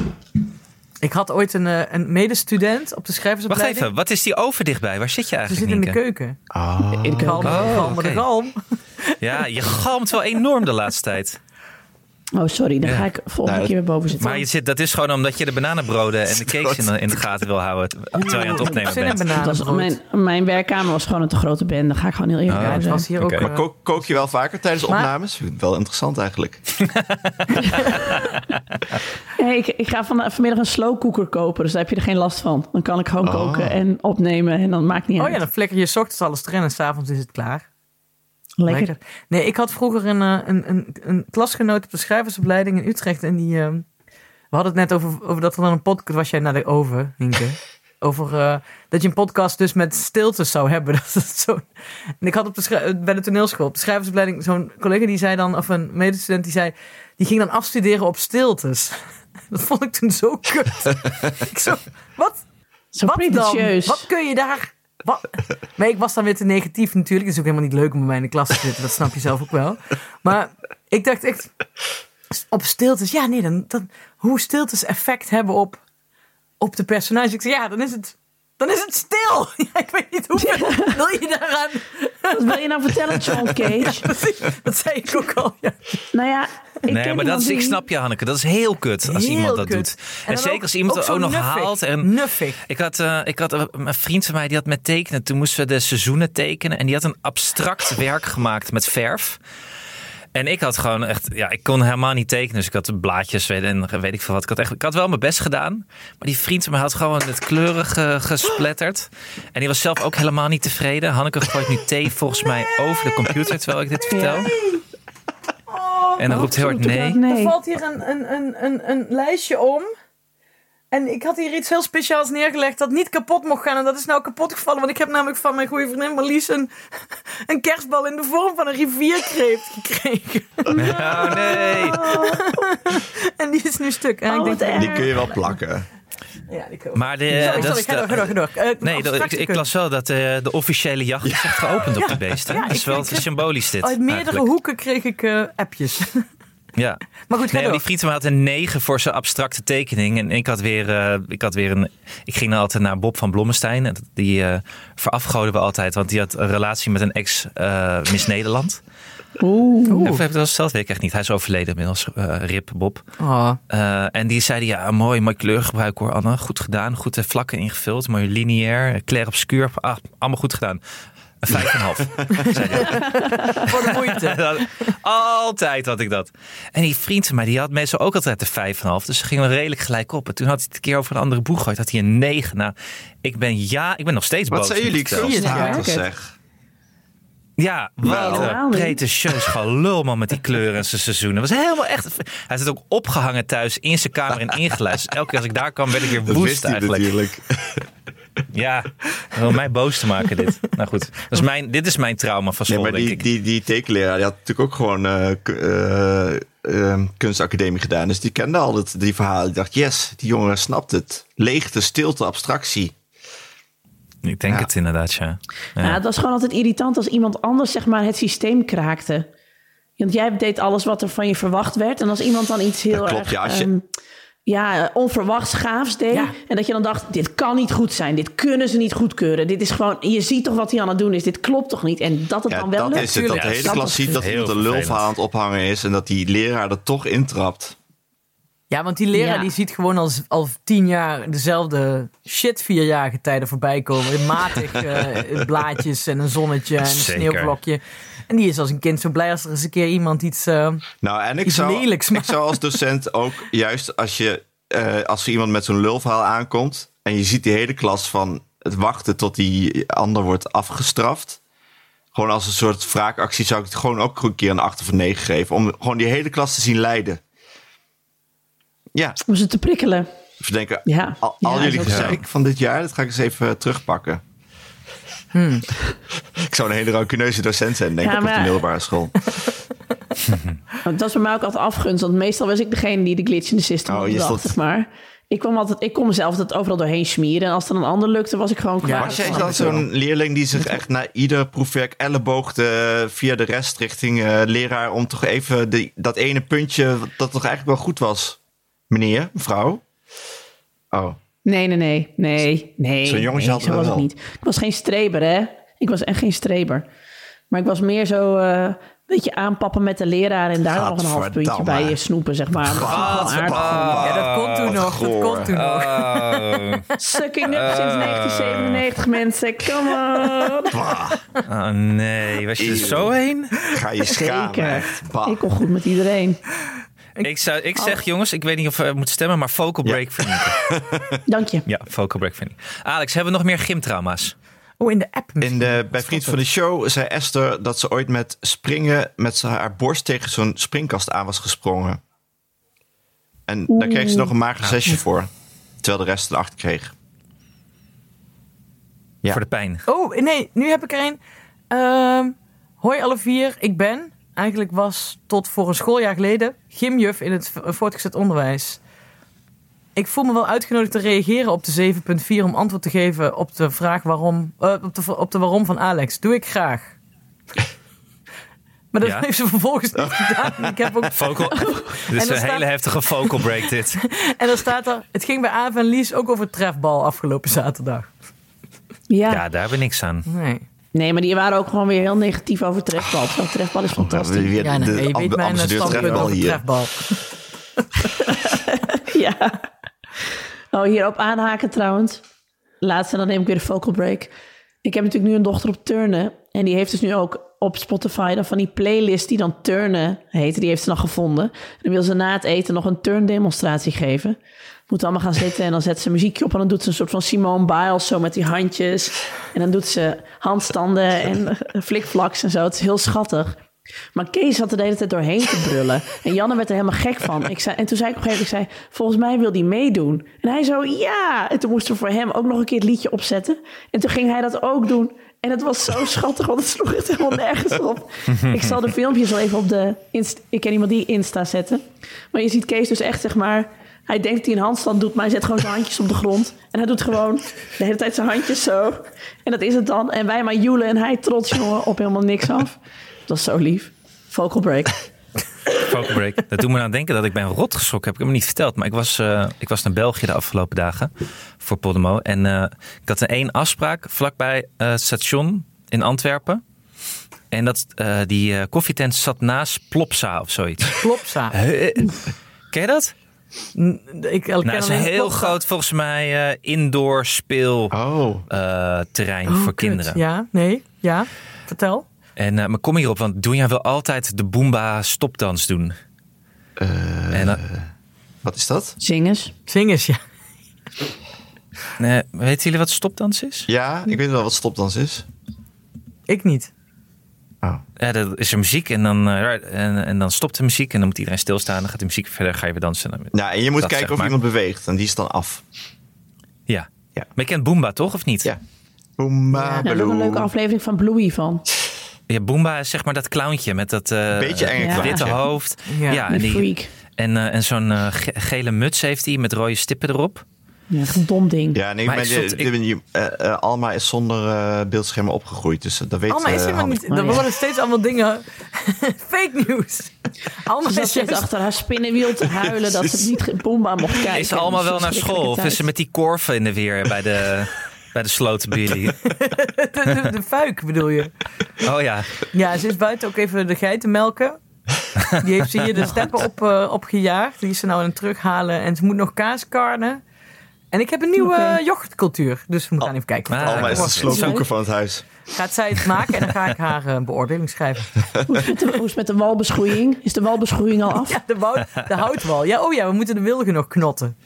B: Ik had ooit een, eh, een medestudent op de
E: Wacht
B: schrijversopleiding.
E: even, wat is die oven dichtbij? Waar zit je
B: Ze
E: eigenlijk,
B: zit in de keuken.
C: Ah.
D: In de
B: Galm,
D: keuken.
E: Oh,
B: galm, de galm.
E: Ja, je galmt wel enorm de laatste tijd.
D: Oh, sorry. Dan
E: Ja.
D: ga ik volgende
C: Nou,
D: keer weer boven zitten.
E: Maar je zit, dat is gewoon omdat je de bananenbroden en de *laughs* cakes in de, in de gaten wil houden. Terwijl je aan het opnemen bent.
D: Dat was, mijn, mijn werkkamer was gewoon een te grote band. Dan ga ik gewoon heel eerlijk
E: Oh,
B: het
D: zijn.
B: was hier
E: Oké.
B: ook...
C: Maar
B: eh,
C: kook, kook je wel vaker tijdens
B: Maar-
C: opnames? Wel interessant eigenlijk. *laughs*
D: Nee, ik, ik ga van, vanmiddag een slow cooker kopen. Dus daar heb je er geen last van. Dan kan ik gewoon
C: Oh.
D: koken en opnemen. En dan maakt niet
B: Oh
D: uit.
B: ja, dan flikker je 's ochtends alles erin en s'avonds is het klaar.
D: Lekker.
B: Nee, ik had vroeger een, eh, een, een, een klasgenoot op de schrijversopleiding in Utrecht. En die, ehm, we hadden het net over, over dat er dan een podcast... Was jij naar de oven, Nienke? *laughs* over eh, dat je een podcast dus met stiltes zou hebben. *laughs* Dat is zo. En ik had op de bij de toneelschool, op de schrijversopleiding, zo'n collega die zei dan, of een medestudent die zei, die ging dan afstuderen op stiltes. *laughs* Dat vond ik toen zo kut. ik zo, wat?
D: Zo
B: Wat dan? Wat kun je daar... Maar ik was dan weer te negatief natuurlijk. Het is ook helemaal niet leuk om bij mij in de klas te zitten. Dat snap je zelf ook wel. Maar ik dacht echt... Op stiltes, ja nee, dan, dan, hoe stiltes effect hebben op, op de personage. Ik zei, ja, dan is het, dan is het stil. *laughs* Ja, ik weet niet hoe wil je daaraan...
D: Wat wil je nou vertellen, John *laughs* Cage?
B: Precies, dat zei ik ook al. Ja.
D: nou ja, ik
E: Nee, maar dat is, ik snap je, Hanneke. Dat is heel kut als
B: Heel
E: iemand dat
B: kut.
E: doet. En,
B: dan
E: zeker
B: ook-
E: als iemand
B: ook
E: het ook nog
B: nuffig.
E: haalt. En
B: Nuffig.
E: ik had, eh, ik had eh, een vriend van mij die had met tekenen. Toen moesten we de seizoenen tekenen. En die had een abstract werk gemaakt met verf. En ik had gewoon echt, ja, ik kon helemaal niet tekenen. Dus ik had blaadjes weet- en weet ik veel wat. Ik had, echt, ik had wel mijn best gedaan. Maar die vriend van mij had gewoon het kleurig eh, gespletterd. En die was zelf ook helemaal niet tevreden. Hanneke gooit nu thee volgens mij over de computer terwijl ik dit vertel. En dan roept heel hard nee.
B: Er
D: Nee.
B: valt hier een, een, een, een, een lijstje om. En ik had hier iets heel speciaals neergelegd dat niet kapot mocht gaan. En dat is nou kapot gevallen. Want ik heb namelijk van mijn goede vriendin Marlies een, *laughs* een kerstbal in de vorm van een rivierkreeft gekregen.
E: Oh nee. *laughs*
B: En die is nu stuk. En
D: Oh,
B: ik
D: wat
B: denk,
D: erg.
C: Die kun je wel plakken.
B: Ja, ik ook.
E: Maar de,
B: Sorry,
E: dat
B: sorry,
E: is
B: ga
E: de-
B: door, ga door, ga door. Eh,
E: Nee, ik, las wel dat eh, de officiële jacht is echt geopend op die beesten.
B: Ja,
E: dat is wel symbolisch dit.
B: Uit meerdere
E: eigenlijk.
B: hoeken kreeg ik eh, appjes.
E: Ja.
B: maar goed,
E: Nee, die vriend van mij had een 9 voor zijn abstracte tekening. En ik had weer, eh, ik had weer een. Ik ging dan altijd naar Bob van Blommestein. En Die eh verafgoden we altijd, want die had een relatie met een ex eh, Miss Nederland.
D: Oeh.
E: Of heb je dat gesteld? Weet ik echt niet. Hij is overleden inmiddels. eh, Rip, Bob.
B: Oh.
E: Eh, en die zeiden, ja, mooi, mooi kleurgebruik hoor, Anne. Goed gedaan, goed de vlakken ingevuld, mooi lineair, clair obscuur. Ah, allemaal goed gedaan. Vijf en half. zei hij. *laughs*
B: Voor de moeite. *laughs*
E: Altijd had ik dat. En die vriend van mij, die had meestal ook altijd de vijf en half. Dus ze gingen we redelijk gelijk op. En toen had hij het een keer over een andere boeg gegooid. Had hij een negen. Nou, ik ben ja, ik ben nog steeds
C: Wat
E: boos.
C: zijn jullie kunsthaters, zeg.
E: Ja, wat een pretentieus gelul man met die kleuren en zijn seizoenen. Dat was helemaal echt... Hij zit ook opgehangen thuis in zijn kamer en ingeluisterd. Elke keer als ik daar kwam, werd ik weer woest eigenlijk.
C: natuurlijk. *laughs*
E: Ja, om mij boos te maken dit. Nou goed, dat is mijn, dit is mijn trauma van
C: Nee,
E: school, denk
C: die,
E: ik.
C: die, die tekenleraar die had natuurlijk ook gewoon eh, eh, eh, kunstacademie gedaan. Dus die kende al het, die verhalen. Ik dacht, yes, die jongen snapt het. Leegte, stilte, abstractie.
E: Ik denk
C: Ja.
E: het inderdaad, ja. ja.
D: Ja, het was gewoon altijd irritant als iemand anders zeg maar, het systeem kraakte. Want jij deed alles wat er van je verwacht werd. En als iemand dan iets heel
C: Dat klopt,
D: erg
C: ja, als je-
D: ehm, ja, onverwachts gaafs deed.
B: Ja.
D: En dat je dan dacht, dit kan niet goed zijn. Dit kunnen ze niet goedkeuren. Dit is gewoon, je ziet toch wat hij aan het doen is. Dit klopt toch niet? En dat het
C: Ja,
D: dan wel
C: dat
D: lukt.
C: is het. Dat de hele klas ziet dat een
E: vervelend.
C: lulverhaal aan het ophangen is. En dat die leraar er toch intrapt.
B: Ja, want die leraar
D: Ja.
B: die ziet gewoon al, al tien jaar dezelfde shit vierjarige tijden voorbij komen. Matig *laughs* eh, blaadjes en een zonnetje en een
E: Zeker.
B: sneeuwvlokje. En die is als een kind zo blij als er eens een keer iemand iets... eh,
C: Nou, en ik
B: Iets
C: zou,
B: lelijks
C: ik zou als docent ook juist als je eh, als er iemand met zo'n lulverhaal aankomt en je ziet die hele klas van het wachten tot die ander wordt afgestraft. Gewoon als een soort wraakactie zou ik het gewoon ook een keer een 8 of een 9 geven. Om gewoon die hele klas te zien lijden. Ja,
D: Om ze te prikkelen.
C: ze denken,
D: Ja.
C: al, al jullie gezeik van dit jaar, dat ga ik eens even terugpakken. *laughs* Ik zou een hele rancuneuze docent zijn, denk
D: Ja,
C: ik, op de middelbare school. *laughs*
D: Dat was bij mij ook altijd afgunst. Want meestal was ik degene die de glitch in de system
C: Oh,
D: had zeg maar. Ik kwam, altijd, ik kon mezelf dat overal doorheen smeren. En als er een ander lukte, was ik gewoon klaar.
C: Was jij dan zo'n leerling die zich echt na ieder proefwerk elleboogde via de rest richting eh, leraar om toch even die, dat ene puntje dat toch eigenlijk wel goed was? Meneer, mevrouw? Oh,
D: Nee, nee, nee. Nee, nee.
C: Zo'n jongetje
D: nee,
C: had
D: zo was het
C: wel.
D: niet. Ik was geen streber, hè. Ik was echt geen streber. Maar ik was meer zo eh, een beetje aanpappen met de leraar... en daar nog een half puntje bij je snoepen, zeg maar.
B: Ja, dat komt toen nog. Dat
C: goor.
B: komt toen nog.
E: Oh, *laughs*
D: Sucking up sinds 1997, mensen. Come on.
E: oh nee, was je er zo heen?
C: Ga je schamen.
D: Ik kon goed met iedereen.
E: Ik, zou, ik
D: Oh.
E: zeg jongens, ik weet niet of we moeten stemmen, maar focal break vernieten. *laughs*
D: Dank je.
E: Ja, focal break vernieten. Alex, hebben we nog meer gymtrauma's?
B: Oh, in de app misschien.
C: In de, bij Vriend van de Show zei Esther dat ze ooit met springen met haar borst tegen zo'n springkast aan was gesprongen. En daar kreeg ze nog een mager zesje voor. Terwijl de rest een acht kreeg. Ja.
E: Voor de pijn.
B: Oh, nee, nu heb ik er een. Ehm, hoi alle vier, ik ben, eigenlijk was tot voor een schooljaar geleden, gymjuf in het voortgezet onderwijs. Ik voel me wel uitgenodigd te reageren op de 7.4 om antwoord te geven op de vraag waarom, eh, op, de, op de waarom van Alex. Doe ik graag. Maar dat
E: Ja?
B: heeft ze vervolgens niet gedaan. Ik heb ook,
E: Focal. *laughs* Dit is een
B: staat-
E: hele heftige focal break dit. *laughs*
B: en dan staat er, het ging bij Aaf en Lies ook over trefbal afgelopen zaterdag.
D: Ja.
E: Ja, daar hebben we niks aan.
B: Nee.
D: Nee, maar die waren ook gewoon weer heel negatief over trefbal. Terwijl trefbal is fantastisch.
C: Weer
B: Ja, nee,
C: de
B: je weet mijn
C: trefbal
B: over
C: hier.
B: trefbal. *laughs*
D: Ja. Oh, hierop aanhaken trouwens. Laatste, dan neem ik weer een vocal break. Ik heb natuurlijk nu een dochter op turnen. En die heeft dus nu ook op Spotify dan van die playlist die dan turnen heet. Die heeft ze dan gevonden. En dan wil ze na het eten nog een turndemonstratie geven. Moet allemaal gaan zitten en dan zet ze muziekje op. En dan doet ze een soort van Simone Biles zo met die handjes. En dan doet ze handstanden en *laughs* flikflaks en zo. Het is heel schattig. Maar Kees zat er de hele tijd doorheen te brullen. En Janne werd er helemaal gek van. Ik zei, en toen zei ik op een gegeven moment, ik zei, volgens mij wil die meedoen. En hij zo, ja. En toen moesten we voor hem ook nog een keer het liedje opzetten. En toen ging hij dat ook doen. En het was zo schattig, want het sloeg echt helemaal nergens op. Ik zal de filmpjes wel even op de... Ik ken iemand die Insta zetten. Maar je ziet Kees dus echt, zeg maar... Hij denkt dat hij een handstand doet, maar hij zet gewoon zijn handjes op de grond. En hij doet gewoon de hele tijd zijn handjes zo. En dat is het dan. En wij maar joelen en hij trots, jongen, op helemaal niks af. Dat is zo lief. Vocal break.
E: Vocal break. Dat doet me aan denken dat ik ben rot geschrokken. Heb ik hem niet verteld. Maar ik was, eh, ik was naar België de afgelopen dagen voor Podemo. En eh, ik had een één afspraak vlakbij eh, het station in Antwerpen. En dat, eh, die koffietent zat naast Plopsa of zoiets.
B: Klopsa.
E: Ken je dat?
B: Ik ken
E: Nou, het is een heel groot, volgens mij, eh, indoor speel
C: Oh.
E: eh, terrein
B: Oh,
E: voor
B: kut.
E: kinderen.
B: Ja, nee, ja. Vertel.
E: En uh, maar kom hierop, want Doenja wil altijd de Boomba stopdans doen.
C: Eh,
E: En,
C: wat is dat?
D: Zingers.
B: Zing eens, ja.
E: Nee, weten jullie wat stopdans is?
C: Ja, ik weet wel wat stopdans is.
B: Ik niet.
C: Oh.
E: Ja, dat is er muziek en dan, eh, en, en dan stopt de muziek en dan moet iedereen stilstaan. Dan gaat de muziek verder, ga je weer dansen.
C: Nou, en je moet
E: Dat
C: kijken
E: zeg
C: of
E: maar.
C: iemand beweegt. En die is dan af.
E: Ja.
C: Ja.
E: Maar je kent Boomba toch, of niet?
C: Ja. Boomba,
D: Ja, is ook een leuke aflevering van Bluey van.
E: Ja, Boomba is zeg maar dat clowntje met dat eh,
C: Beetje enge
D: Ja.
C: clowntje.
E: witte hoofd.
B: Ja.
E: Ja,
D: Die
E: en, die,
D: freak.
E: en, eh, en zo'n ge- gele muts heeft hij met rode stippen erop.
D: Ja, echt een dom ding.
C: Ja, nee,
E: Maar
C: maar
E: ik
C: de-
E: stond-
C: de- eh, eh, Alma is zonder eh, beeldschermen opgegroeid. Dus dat weet
B: Alma is helemaal niet...
D: Oh,
B: Er
D: ja.
B: worden steeds allemaal dingen... *laughs* Fake news. Alma
D: Ze zat
B: is
D: steeds
B: juist...
D: achter haar spinnenwiel te huilen dat ze niet Boomba mocht *laughs* kijken.
E: Is allemaal wel naar school? Of is ze met die korven in de weer bij de, *laughs* bij de jullie?
B: De, de, de fuik bedoel je.
E: Oh ja.
B: Ja, ze is buiten ook even de geiten melken. Die heeft ze hier de steppen op, eh, opgejaagd. Die is ze nou aan het terughalen. En ze moet nog kaas karnen. En ik heb een nieuwe
D: Oké.
B: eh, yoghurtcultuur. Dus we moeten gaan even kijken.
C: Alma is de sloopzoeker van het huis.
B: Gaat zij het maken en dan ga ik *laughs* haar eh, beoordeling schrijven.
D: Hoe is het met de- hoe is het met de walbeschoeiing? Is de walbeschoeiing al af? *laughs*
B: Ja, de, woud, de houtwal. Ja, oh ja, we moeten de wilgen nog knotten.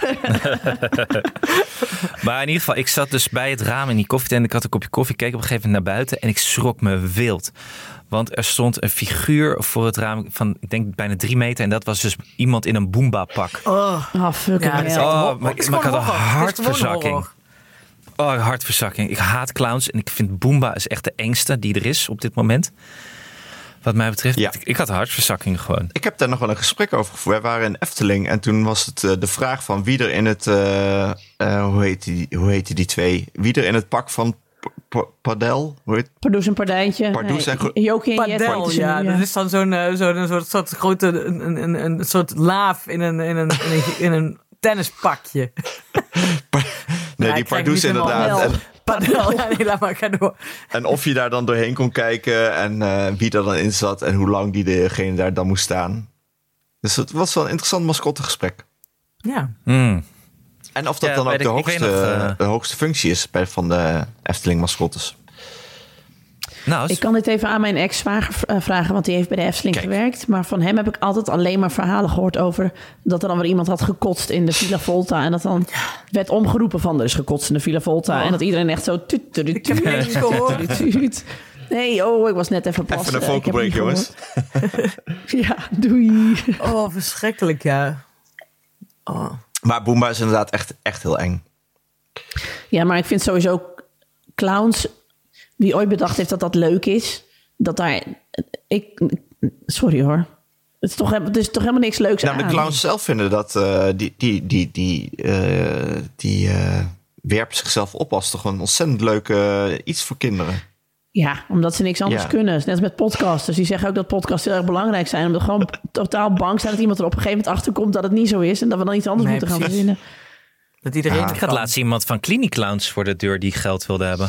B: *laughs* *laughs*
E: Maar in ieder geval, ik zat dus bij het raam in die koffietent. Ik had een kopje koffie, keek op een gegeven moment naar buiten en ik schrok me wild. Want er stond een figuur voor het raam van, ik denk bijna drie meter. En dat was dus iemand in een Boomba-pak.
B: Oh,
D: Oh,
B: ja, echt
E: Oh, maar- ik had een hartverzakking. Oh, hartverzakking. Ik haat clowns en ik vind Boomba is echt de engste die er is op dit moment. Wat mij betreft,
C: Ja.
E: ik, ik had een hartverzakking gewoon.
C: Ik heb daar nog wel een gesprek over gevoerd. Wij waren in Efteling en toen was het eh, de vraag van wie er in het... eh, eh, hoe, heet die, hoe heette die twee? Wie er in het pak van Padel? Hoe heet
D: Pardoes en Pardijntje.
C: Pardoes en
D: Jokie
B: Padel, ja, dat is dan zo'n zo'n een soort, soort grote, een, een, een, een soort laaf in een, in een, in een, in een *laughs* tennispakje.
C: Nee,
B: Ja,
C: die Pardoes inderdaad. En,
B: Padel, *laughs* ja, nee, laat maar, ga door.
C: en of je daar dan doorheen kon kijken en eh, wie er dan in zat en hoe lang die degene daar dan moest staan. Dus het was wel een interessant mascottegesprek.
B: Ja,
E: Hmm.
C: En of dat
E: Ja,
C: dan ook de hoogste,
E: nog, eh,
C: de hoogste functie is bij, van de Efteling mascottes.
E: Nou,
D: Ik kan dit even aan mijn ex-zwager eh, vragen, want die heeft bij de Efteling
C: Kijk.
D: gewerkt. Maar van hem heb ik altijd alleen maar verhalen gehoord over dat er dan weer iemand had gekotst in de Villa Volta. En dat dan werd omgeroepen van er is gekotst in de Villa Volta.
B: Oh.
D: En dat iedereen echt zo... tuut, tuut, tuut,
B: Ik heb niks gehoord.
D: Nee, oh, ik was net even pas.
C: Even een vocal break, jongens. *laughs*
D: Ja, doei.
B: oh, verschrikkelijk, ja. Oh.
C: Maar Boomba is inderdaad echt, echt heel eng.
D: Ja, maar ik vind sowieso clowns... Wie ooit bedacht heeft dat dat leuk is, dat daar... Ik, sorry hoor. Het is toch, het is toch helemaal niks leuks
C: Nou, de
D: aan.
C: clowns zelf vinden dat eh, die, die, die, die, eh, die eh, werpen zichzelf op als toch een ontzettend leuk iets voor kinderen.
D: Ja, omdat ze niks anders
C: Ja.
D: kunnen. Net als met podcasters. Die zeggen ook dat podcasts heel erg belangrijk zijn. Omdat we gewoon *laughs* totaal bang zijn dat iemand er op een gegeven moment achter komt dat het niet zo is. En dat we dan iets anders
B: Nee,
D: moeten gaan verzinnen.
B: Dat iedereen
C: Ja.
B: het
E: Ik had
B: kan.
E: laatst iemand van Clinic Clowns voor de deur die geld wilde hebben.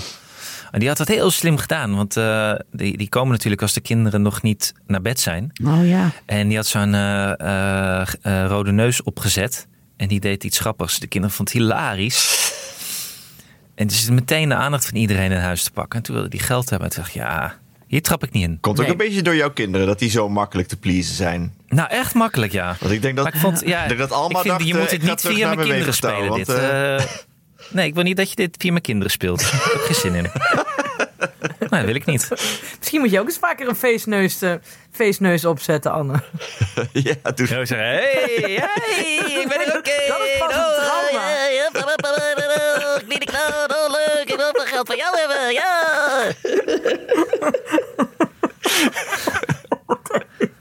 E: En die had dat heel slim gedaan. Want eh, die, die komen natuurlijk als de kinderen nog niet naar bed zijn.
D: Oh ja.
E: En die had zo'n eh, eh, eh, rode neus opgezet. En die deed iets grappigs. De kinderen vonden het hilarisch. En dus meteen de aandacht van iedereen in huis te pakken. En toen wilde die geld hebben. En toen dacht ik, ja, hier trap ik niet in.
C: Komt ook
B: Nee.
C: een beetje door jouw kinderen dat die zo makkelijk te pleasen zijn.
E: Nou, echt makkelijk, ja.
C: Want ik denk dat,
E: Maar ik vond, ja, *laughs*
C: ik denk dat Alma
E: ik vind,
C: dacht,
E: je moet het niet via mijn kinderen spelen.
C: want,
E: dit. *laughs* nee, ik wil niet dat je dit via mijn kinderen speelt. Daar heb ik geen zin in. *laughs* Nee, dat wil ik niet.
B: Misschien moet je ook eens vaker een feestneus, eh, feestneus opzetten, Anne. *laughs*
C: ja, doe
E: Zo zeggen, hey, hey, ik ben er oké.
B: Dat is pas een trauma.
E: Oh leuk, ik wil veel geld van jou hebben, ja. *laughs*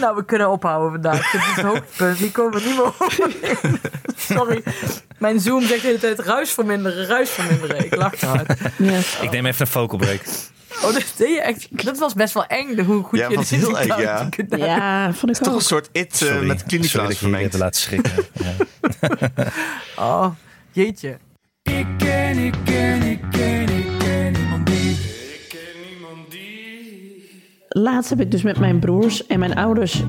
B: Nou, we kunnen ophouden vandaag. Dit is het hoogtepunt. Die komen we niet meer overheen. Sorry. Mijn Zoom zegt de hele tijd ruis verminderen, ruis verminderen. Ik lach te hard.
D: Ja.
E: Ik neem even een focal break.
B: Oh, dat deed je echt. Dat was best wel eng, hoe goed
C: Ja,
B: je
C: was
B: dit
C: heel eng, ja.
D: ja, vond ik
C: Toch
D: ook.
C: een soort it
E: Sorry.
C: met
E: Sorry
C: klinisch
E: dat ik jullie
C: vermengd.
E: heb laten schrikken. Ja. *laughs*
B: Oh, jeetje.
F: Ik ken, ik ken, ik ken, ik ken
D: Laatst heb ik dus met mijn broers en mijn ouders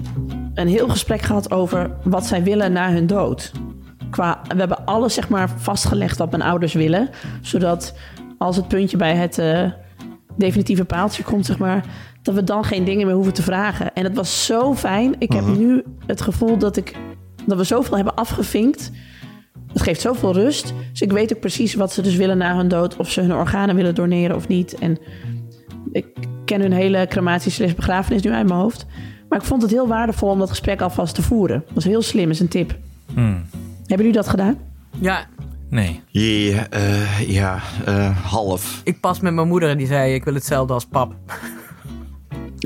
D: een heel gesprek gehad over wat zij willen na hun dood. Qua, we hebben alles zeg maar vastgelegd wat mijn ouders willen. Zodat als het puntje bij het eh, definitieve paaltje komt, zeg maar, dat we dan geen dingen meer hoeven te vragen. En het was zo fijn. Ik heb nu het gevoel dat, ik, dat we zoveel hebben afgevinkt. Het geeft zoveel rust. Dus ik weet ook precies wat ze dus willen na hun dood. Of ze hun organen willen doneren of niet. En ik ken hun hele crematie slash begrafenis nu uit mijn hoofd. Maar ik vond het heel waardevol om dat gesprek alvast te voeren. Dat is heel slim, is een tip.
E: Hmm.
D: Hebben jullie dat gedaan?
B: Ja,
E: Nee.
C: Ja, eh, ja eh, half.
B: ik pas met mijn moeder en die zei: Ik wil hetzelfde als pap.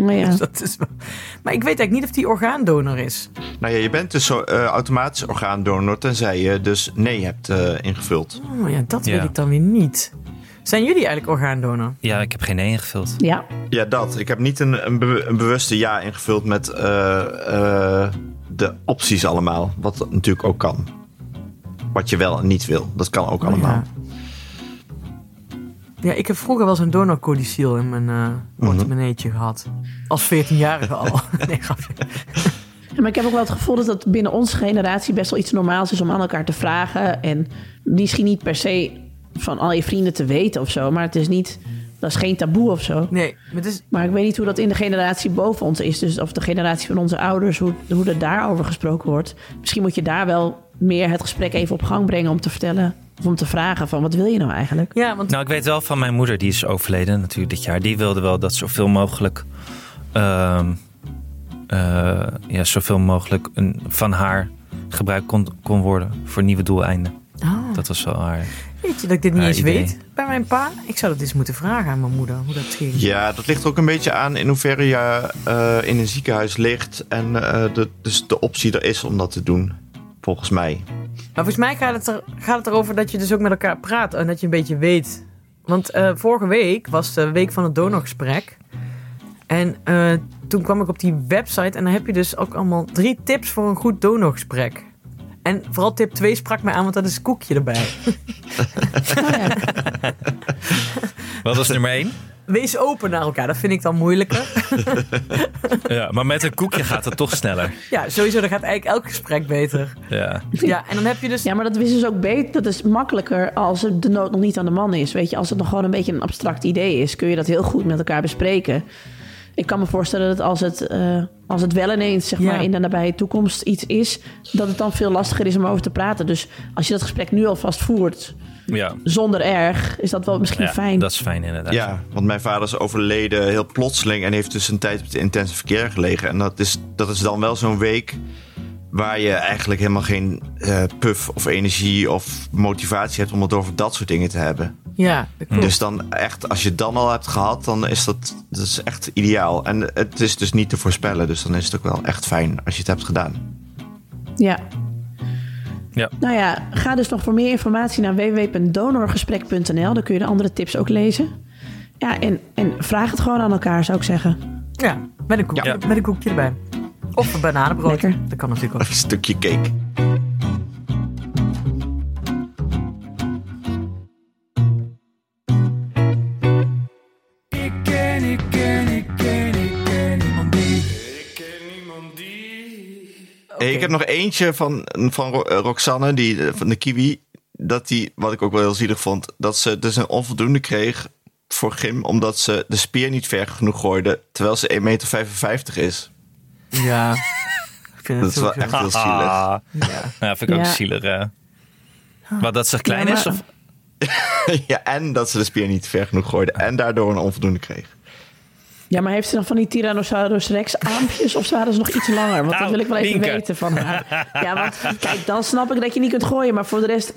D: Oh ja. *laughs*
B: Dus dat is wel... Maar ik weet eigenlijk niet of die orgaandonor is.
C: Nou ja, je bent dus zo, eh, automatisch orgaandonor tenzij je dus nee hebt eh, ingevuld.
B: Oh ja, dat
E: Ja.
B: weet ik dan weer niet. Zijn jullie eigenlijk orgaandonor?
E: Ja, ik heb geen nee ingevuld.
D: Ja,
C: Ja, dat. Ik heb niet een, een, be- een bewuste ja ingevuld met eh, eh, de opties allemaal. Wat natuurlijk ook kan. Wat je wel en niet wil. Dat kan ook allemaal.
B: Ja. Ja, ik heb vroeger wel zo'n donorcodiciel in mijn eh portemonneetje gehad. Als 14-jarige al. *laughs* nee, grapje.
D: maar ik heb ook wel het gevoel dat het binnen onze generatie best wel iets normaals is om aan elkaar te vragen. En misschien niet per se van al je vrienden te weten of zo. Maar het is niet, dat is geen taboe of zo.
B: Nee, maar het is...
D: Maar ik weet niet hoe dat in de generatie boven ons is. Dus of de generatie van onze ouders, hoe, hoe er daarover gesproken wordt. Misschien moet je daar wel meer het gesprek even op gang brengen om te vertellen. Of om te vragen van wat wil je nou eigenlijk?
B: Ja, want
E: Nou, ik weet wel van mijn moeder, die is overleden natuurlijk dit jaar. Die wilde wel dat zoveel mogelijk, ehm, eh, ja, zoveel mogelijk een, van haar gebruikt kon, kon worden voor nieuwe doeleinden.
B: Oh,
E: Dat was wel haar.
B: Weet je dat ik dit niet
E: Ah,
B: eens
E: idee.
B: weet bij mijn pa? Ik zou dat eens moeten vragen aan mijn moeder, hoe dat ging.
C: Ja, dat ligt er ook een beetje aan in hoeverre je eh, in een ziekenhuis ligt. En eh, de, dus de optie er is om dat te doen. Volgens mij.
B: Maar volgens mij gaat het, er, gaat het erover dat je dus ook met elkaar praat en dat je een beetje weet. Want eh, vorige week was de week van het donorgesprek. En eh, toen kwam ik op die website en dan heb je dus ook allemaal drie tips voor een goed donorgesprek. En vooral tip 2 sprak mij aan, want dat is koekje erbij.
D: Oh *laughs* ja.
E: Wat was nummer één?
B: Wees open naar elkaar, dat vind ik dan moeilijker. *laughs*
E: Ja, maar met een koekje gaat het toch sneller.
B: Ja, sowieso, dan gaat eigenlijk elk gesprek beter.
E: Ja.
B: Ja, en dan heb je dus...
D: ja, maar dat is dus ook beter. Dat is makkelijker als het de nood nog niet aan de man is. Weet je, als het nog gewoon een beetje een abstract idee is, kun je dat heel goed met elkaar bespreken. Ik kan me voorstellen dat als het, eh, als het wel ineens zeg
B: Ja.
D: maar, in de nabije toekomst iets is, dat het dan veel lastiger is om over te praten. Dus als je dat gesprek nu alvast voert,
E: Ja,
D: zonder erg, is dat wel misschien
E: ja
D: fijn.
E: dat is fijn inderdaad.
C: Ja, want mijn vader is overleden heel plotseling en heeft dus een tijd op het intensive care gelegen. En dat is, dat is dan wel zo'n week waar je eigenlijk helemaal geen eh puff of energie of motivatie hebt om het over dat soort dingen te hebben.
B: Ja, klopt.
C: Dus dan echt, als je het dan al hebt gehad, dan is dat, dat is echt ideaal. En het is dus niet te voorspellen, dus dan is het ook wel echt fijn als je het hebt gedaan.
D: Ja.
E: Ja.
D: Nou ja, ga dus nog voor meer informatie naar www.donorgesprek.nl. Daar kun je de andere tips ook lezen. Ja, en, en vraag het gewoon aan elkaar, zou ik zeggen.
B: Ja, met een koekje,
E: Ja.
B: met een koekje erbij. Of een bananenbrood.
D: Lekker.
B: Dat kan natuurlijk ook.
C: Een stukje cake.
F: Ik
C: heb nog eentje van, van eh, Roxanne, die, eh, van de Kiwi. Dat die, wat ik ook wel heel zielig vond, dat ze dus een onvoldoende kreeg voor gym, omdat ze de spier niet ver genoeg gooide, terwijl ze 1,55 meter is.
B: Ja. *laughs* Ik vind
C: Dat is wel echt heel zielig.
E: Ah,
B: Ja.
E: ja, vind ik ook zielig. eh. Wat, dat ze klein
D: Ja,
E: is?
D: maar-
E: Of? *laughs*
C: ja, en dat ze de spier niet ver genoeg gooide en daardoor een onvoldoende kreeg.
D: Ja, maar heeft ze dan van die Tyrannosaurus Rex armpjes of waren ze nog iets langer? Want dat
E: Nou,
D: wil ik wel even weten van haar. Ja, want kijk, dan snap ik dat je niet kunt gooien. Maar voor de rest,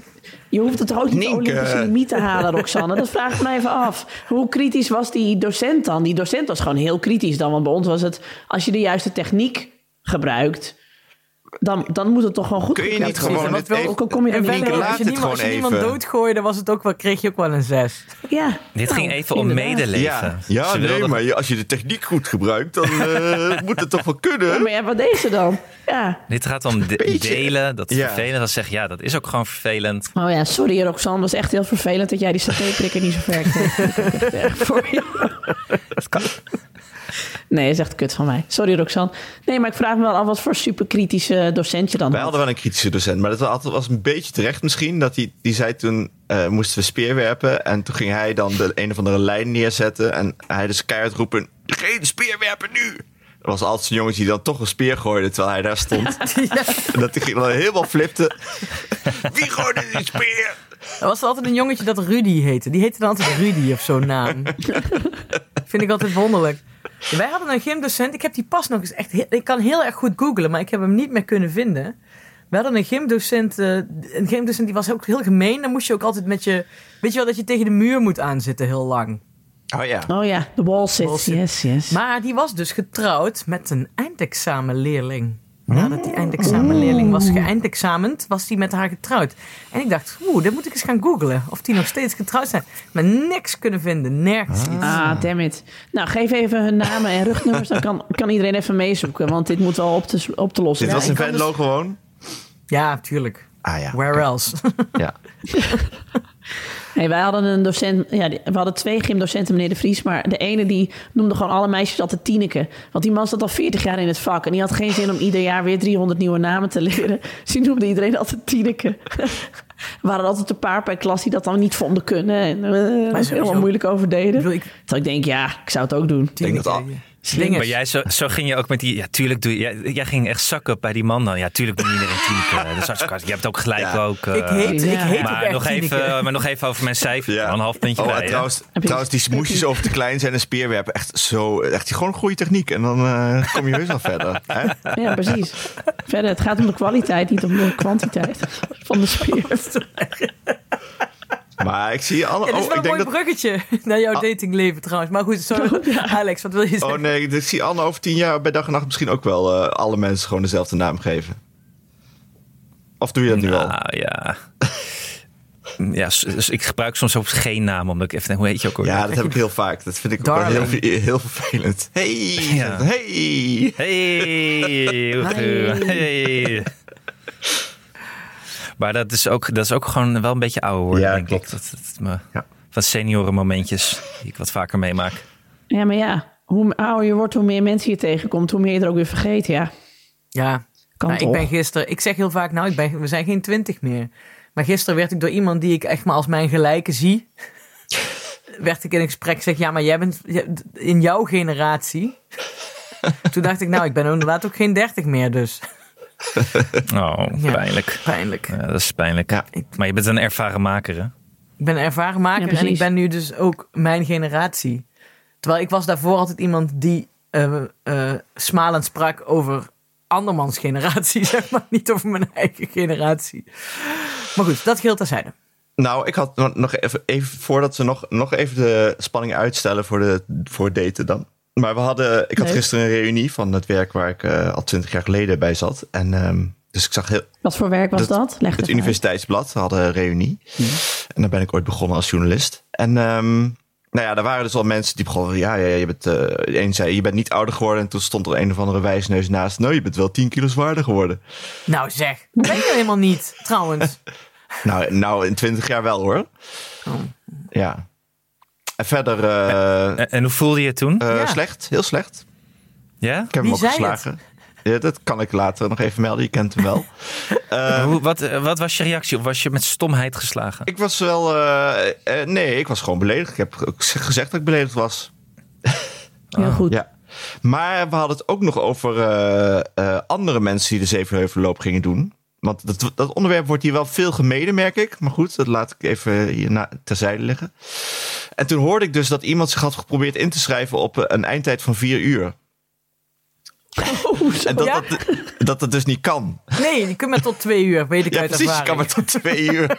D: je hoeft het toch ook niet. Olympische limiet te halen, Roxanne. Dat vraag ik me even af. Hoe kritisch was die docent dan? Die docent was gewoon heel kritisch dan. Want bij ons was het, als je de juiste techniek gebruikt, dan, dan moet het toch gewoon goed
C: Kun je niet gewoon het
D: wel-
C: even-
D: ook al kom je er niet
C: laat
B: als je, niemand, als je
C: gewoon
B: niemand doodgooide, was het ook wel, kreeg je ook wel een 6.
D: Ja.
E: Dit ging
D: Nou,
E: even om medeleven.
C: Ja, ja
E: Ze
C: nee,
E: wilden-
C: maar als je de techniek goed gebruikt, dan eh, *laughs* moet het toch wel
D: Ja,
C: kunnen.
D: maar ja, wat deze dan? Ja.
E: Dit gaat om de- delen. Dat is
C: Ja.
E: vervelend. Dan zeg je, ja, dat is ook gewoon vervelend.
D: Oh ja, sorry Roxanne, was echt heel vervelend dat jij die satéprikker niet zo ver kreeg. *laughs* Dat is Nee, dat is echt kut van mij. Sorry Roxanne. Nee, maar ik vraag me wel af wat voor superkritische docent je dan
C: Wij
D: had.
C: hadden wel een kritische docent, maar dat was, altijd- was een beetje terecht misschien. Dat die, die zei toen, eh, moesten we speerwerpen. En toen ging hij dan de een of andere lijn neerzetten. En hij dus keihard roepen, geen speerwerpen nu! Er was altijd zo'n jongetje die dan toch een speer gooide terwijl hij daar stond. *laughs* En dat hij dan helemaal flipte. *laughs* Wie gooide die speer?
B: Er was altijd een jongetje dat Rudy heette. Die heette dan altijd Rudy of zo'n naam. *laughs* Vind ik altijd wonderlijk. Wij hadden een gymdocent. Ik heb die pas nog eens echt... heel- ik kan heel erg goed googlen, maar ik heb hem niet meer kunnen vinden. We hadden een gymdocent. eh, een gymdocent die was ook heel gemeen. Dan moest je ook altijd met je... Weet je wel, dat je tegen de muur moet aanzitten heel lang.
C: Oh ja.
D: Oh ja, de wall sit.
B: Wall sit.
D: Yes, yes.
B: Maar die was dus getrouwd met een eindexamenleerling. Nadat die eindexamenleerling was geëindexamend, was die met haar getrouwd. En ik dacht, oeh, dit moet ik eens gaan googlen. Of die nog steeds getrouwd zijn. Maar niks kunnen vinden, nergens iets.
D: Ah, damn it. Nou, geef even hun namen en rugnummers. Dan kan, kan iedereen even meezoeken. Want dit moet wel op te, op te lossen.
C: Dit
D: Ja,
C: was in
D: kan
C: Venlo
D: dus-
C: gewoon?
B: Ja, tuurlijk.
C: Ah ja.
B: Where else?
C: ja. *laughs*
D: Nee, wij hadden een docent, ja, we hadden twee gymdocenten, meneer De Vries. Maar de ene die noemde gewoon alle meisjes altijd Tineke. Want die man zat al 40 jaar in het vak. En die had geen zin om ieder jaar weer 300 nieuwe namen te leren. Dus die noemde iedereen altijd Tineke. *laughs* Er waren altijd een paar per klas die dat dan niet vonden kunnen. En eh
B: sowieso-
D: helemaal moeilijk over deden.
B: Ik-
D: Terwijl ik denk, ja, ik zou het ook doen.
C: denk dat al-
B: Slingers.
E: Maar jij, zo, zo ging je ook met die... Ja, tuurlijk doe je... Jij, jij ging echt zakken bij die man dan. Ja, tuurlijk doe je iedereen Tineke. Dat is hartstikke... Je hebt ook gelijk
C: Ja.
E: ook... eh,
B: ik heet, ik heet ook
E: maar
B: echt
E: nog,
B: Tineke.
E: even, maar nog even over mijn cijfer.
C: Ja.
E: Een half puntje
C: Oh,
E: bij.
C: trouwens, trouwens, die smoesjes over te klein zijn en speerwerpen. Echt zo, echt gewoon een goede techniek. En dan eh, kom je heus al verder. Hè?
D: Ja, precies. Verder, het gaat om de kwaliteit, niet om de kwantiteit van de spier. *laughs*
C: Maar ik zie alle.
B: Ja, dit is
C: oh,
B: wel
C: ik
B: een mooi
C: denk dat.
B: bruggetje *laughs* naar jouw datingleven trouwens. Maar goed, sorry. *laughs* Alex, wat wil je zeggen?
C: Oh nee, ik zie Anne over tien jaar bij dag en nacht misschien ook wel eh, alle mensen gewoon dezelfde naam geven. Of doe je dat nu al?
E: Nou ja. *laughs* Ja, dus ik gebruik soms ook geen naam, omdat ik even denk, hoe heet je ook alweer?
C: Ja, dat heb ik heel vaak. Dat vind ik ook heel, heel vervelend. Hey,
E: Ja.
C: hey.
E: Hey, hoe- hey. Maar dat is, ook, dat is ook gewoon wel een beetje ouder worden,
C: Ja,
E: denk
C: klopt.
E: ik. Dat, dat, me,
C: Ja.
E: Wat seniorenmomentjes die ik wat vaker meemaak.
D: Ja, maar ja, hoe ouder je wordt, hoe meer mensen je tegenkomt, hoe meer je er ook weer vergeet. Ja,
B: Ja,
D: kan
B: nou, ik ben gisteren... Ik zeg heel vaak, nou, ik ben, we zijn geen twintig meer. Maar gisteren werd ik door iemand die ik echt maar als mijn gelijke zie... *laughs* werd ik in een gesprek gezegd, ja, maar jij bent in jouw generatie... *laughs* Toen dacht ik, nou, ik ben inderdaad ook geen dertig meer, dus *laughs*
E: Oh,
B: Ja.
E: pijnlijk.
B: pijnlijk.
E: Ja, dat is pijnlijk.
C: Ja.
E: Maar je bent een ervaren maker, hè?
B: Ik ben een ervaren maker
D: Ja,
B: en ik ben nu dus ook mijn generatie. Terwijl ik was daarvoor altijd iemand die eh, eh, smalend sprak over andermans generatie, *laughs* zeg maar. Niet over mijn eigen generatie. Maar goed, dat geldt terzijde.
C: Nou, ik had nog- nog even, even voordat we nog, nog even de spanning uitstellen voor, de, voor daten dan. Maar we hadden, ik had
D: Leuk.
C: gisteren een reunie van het werk waar ik eh, al twintig jaar geleden bij zat. En dus dus ik zag heel,
D: Wat voor werk was
C: Dat-
D: dat? Leg
C: het
D: het
C: Universiteitsblad we hadden een reunie. En daar ben ik ooit begonnen als journalist. En ehm, nou ja, daar waren dus al mensen die begonnen. Ja, ja, ja je bent. een zei, je bent niet ouder geworden. En toen stond er een of andere wijsneus naast. Nou, je bent wel 10 kilo zwaarder geworden.
B: Nou zeg, dat ben je helemaal niet, trouwens. *laughs*
C: Nou, nou in 20 jaar wel hoor.
B: Oh.
C: Ja. En verder eh,
E: En, en hoe voelde je het toen?
C: eh,
B: Ja.
C: slecht, heel slecht.
E: ja?
C: Ik heb
B: Wie
C: hem ook
B: zei
C: geslagen. Ja, dat kan ik later nog even melden. Je kent hem wel. *laughs* Eh,
E: Hoe, wat, wat was je reactie? Of was je met stomheid geslagen?
C: ik was wel. nee, ik was gewoon beledigd. Ik heb ook gezegd dat ik beledigd was. *laughs*
D: Heel goed.
C: Ja. Maar we hadden het ook nog over eh, eh, andere mensen die de Zevenheuvelloop gingen doen. Want dat, dat onderwerp wordt hier wel veel gemeden, merk ik. Maar goed, dat laat ik even hier terzijde liggen. En toen hoorde ik dus dat iemand zich had geprobeerd in te schrijven op eh, een eindtijd van vier uur. en dat,
B: Ja?
C: dat, dat dat dus niet kan.
B: Nee, je kunt maar tot twee uur, weet ik
C: Ja,
B: uit
C: precies. Je kan maar tot twee uur. *laughs*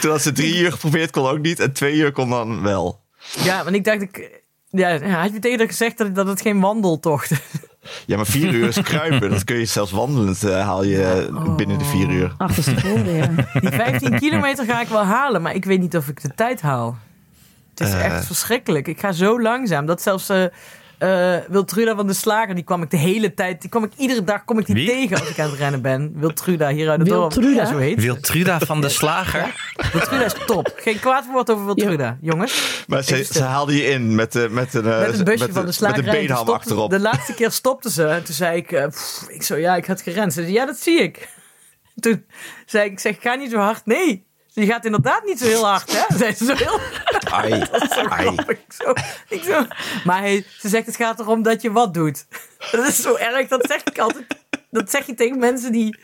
C: toen had ze drie uur geprobeerd, kon ook niet. En twee uur kon dan wel.
B: Ja, want ik dacht, ik, ja, had je tegen gezegd dat, dat het geen wandeltocht
C: Ja, maar vier uur is *laughs* kruipen. Dat kun je zelfs wandelend eh, haal je eh, binnen de vier uur.
D: Achterstevoren, ja.
B: Die 15 *laughs* kilometer ga ik wel halen, maar ik weet niet of ik de tijd haal. Het is
C: Eh.
B: echt verschrikkelijk. Ik ga zo langzaam dat zelfs eh eh, Wiltruda van de Slager, die kwam ik de hele tijd, die kwam ik iedere dag kom ik die
E: Wie?
B: tegen als ik aan het rennen ben. Wiltruda hier uit het dorp.
D: Wiltruda?
B: Ja, zo heet.
E: Wiltruda van de Slager.
B: Wiltruda is top. Geen kwaad woord over Wiltruda, jongens.
C: Maar ze, ze haalde je in met, eh, met een, eh,
B: Met een busje
C: met,
B: van de
C: met
B: slagerij.
C: een beenham
B: stopte-
C: achterop.
B: De laatste keer stopte ze. En toen zei ik, eh, pff, ik zo, ja, ik had gerend. Ze zei, ja, dat zie ik. *laughs* Toen zei ik, ik zeg, ga niet zo hard. Nee, je gaat inderdaad niet zo heel hard, hè? Ze zo heel
C: Ai, *laughs*
B: grappig. Zo, ik zo. Maar hij, ze zegt, het gaat erom dat je wat doet. *laughs* Dat is zo erg, dat zeg ik altijd. Dat zeg je tegen mensen die...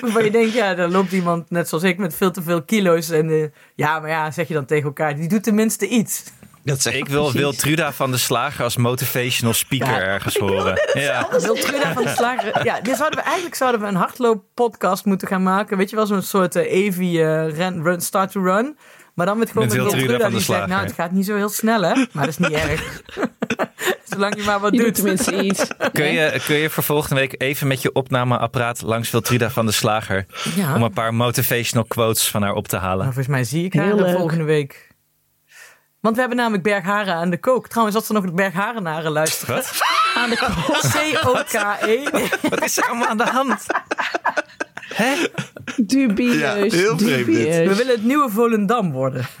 B: Waarvan je denkt, ja, dan loopt iemand net zoals ik met veel te veel kilo's. En eh, ja, maar ja, zeg je dan tegen elkaar, die doet tenminste iets.
C: Dat zeg
E: Ik wil Wiltruda van de Slager als motivational speaker
B: Ja.
E: ergens horen. Ja.
B: Wiltruda van de Slager. Ja, dit zouden we, eigenlijk zouden we een hardlooppodcast moeten gaan maken. Weet je wel, zo'n soort eh Evi eh, run, start to run. Maar dan met gewoon
E: Met
B: met,
E: Wiltruda
B: Wiltruda
E: van de
B: die zegt, nou, het gaat niet zo heel snel, hè. Maar dat is niet erg. *laughs* Zolang je maar wat
D: Je doet
B: doet.
D: tenminste iets.
E: Kun je, kun je voor volgende week even met je opnameapparaat langs Wiltruda van de Slager
B: Ja.
E: om een paar motivational quotes van haar op te halen?
B: Nou, volgens mij zie ik haar de volgende week. Want we hebben namelijk Bergharen aan de kook. Trouwens, als ze nog de Bergharenaren luisteren.
E: Wat? *laughs*
D: Aan de
B: C-O-K-E. *laughs*
E: Wat is er allemaal aan de hand? Hè?
D: dubieus.
C: Ja, heel vreemd dit.
B: We willen het nieuwe Volendam worden. *laughs*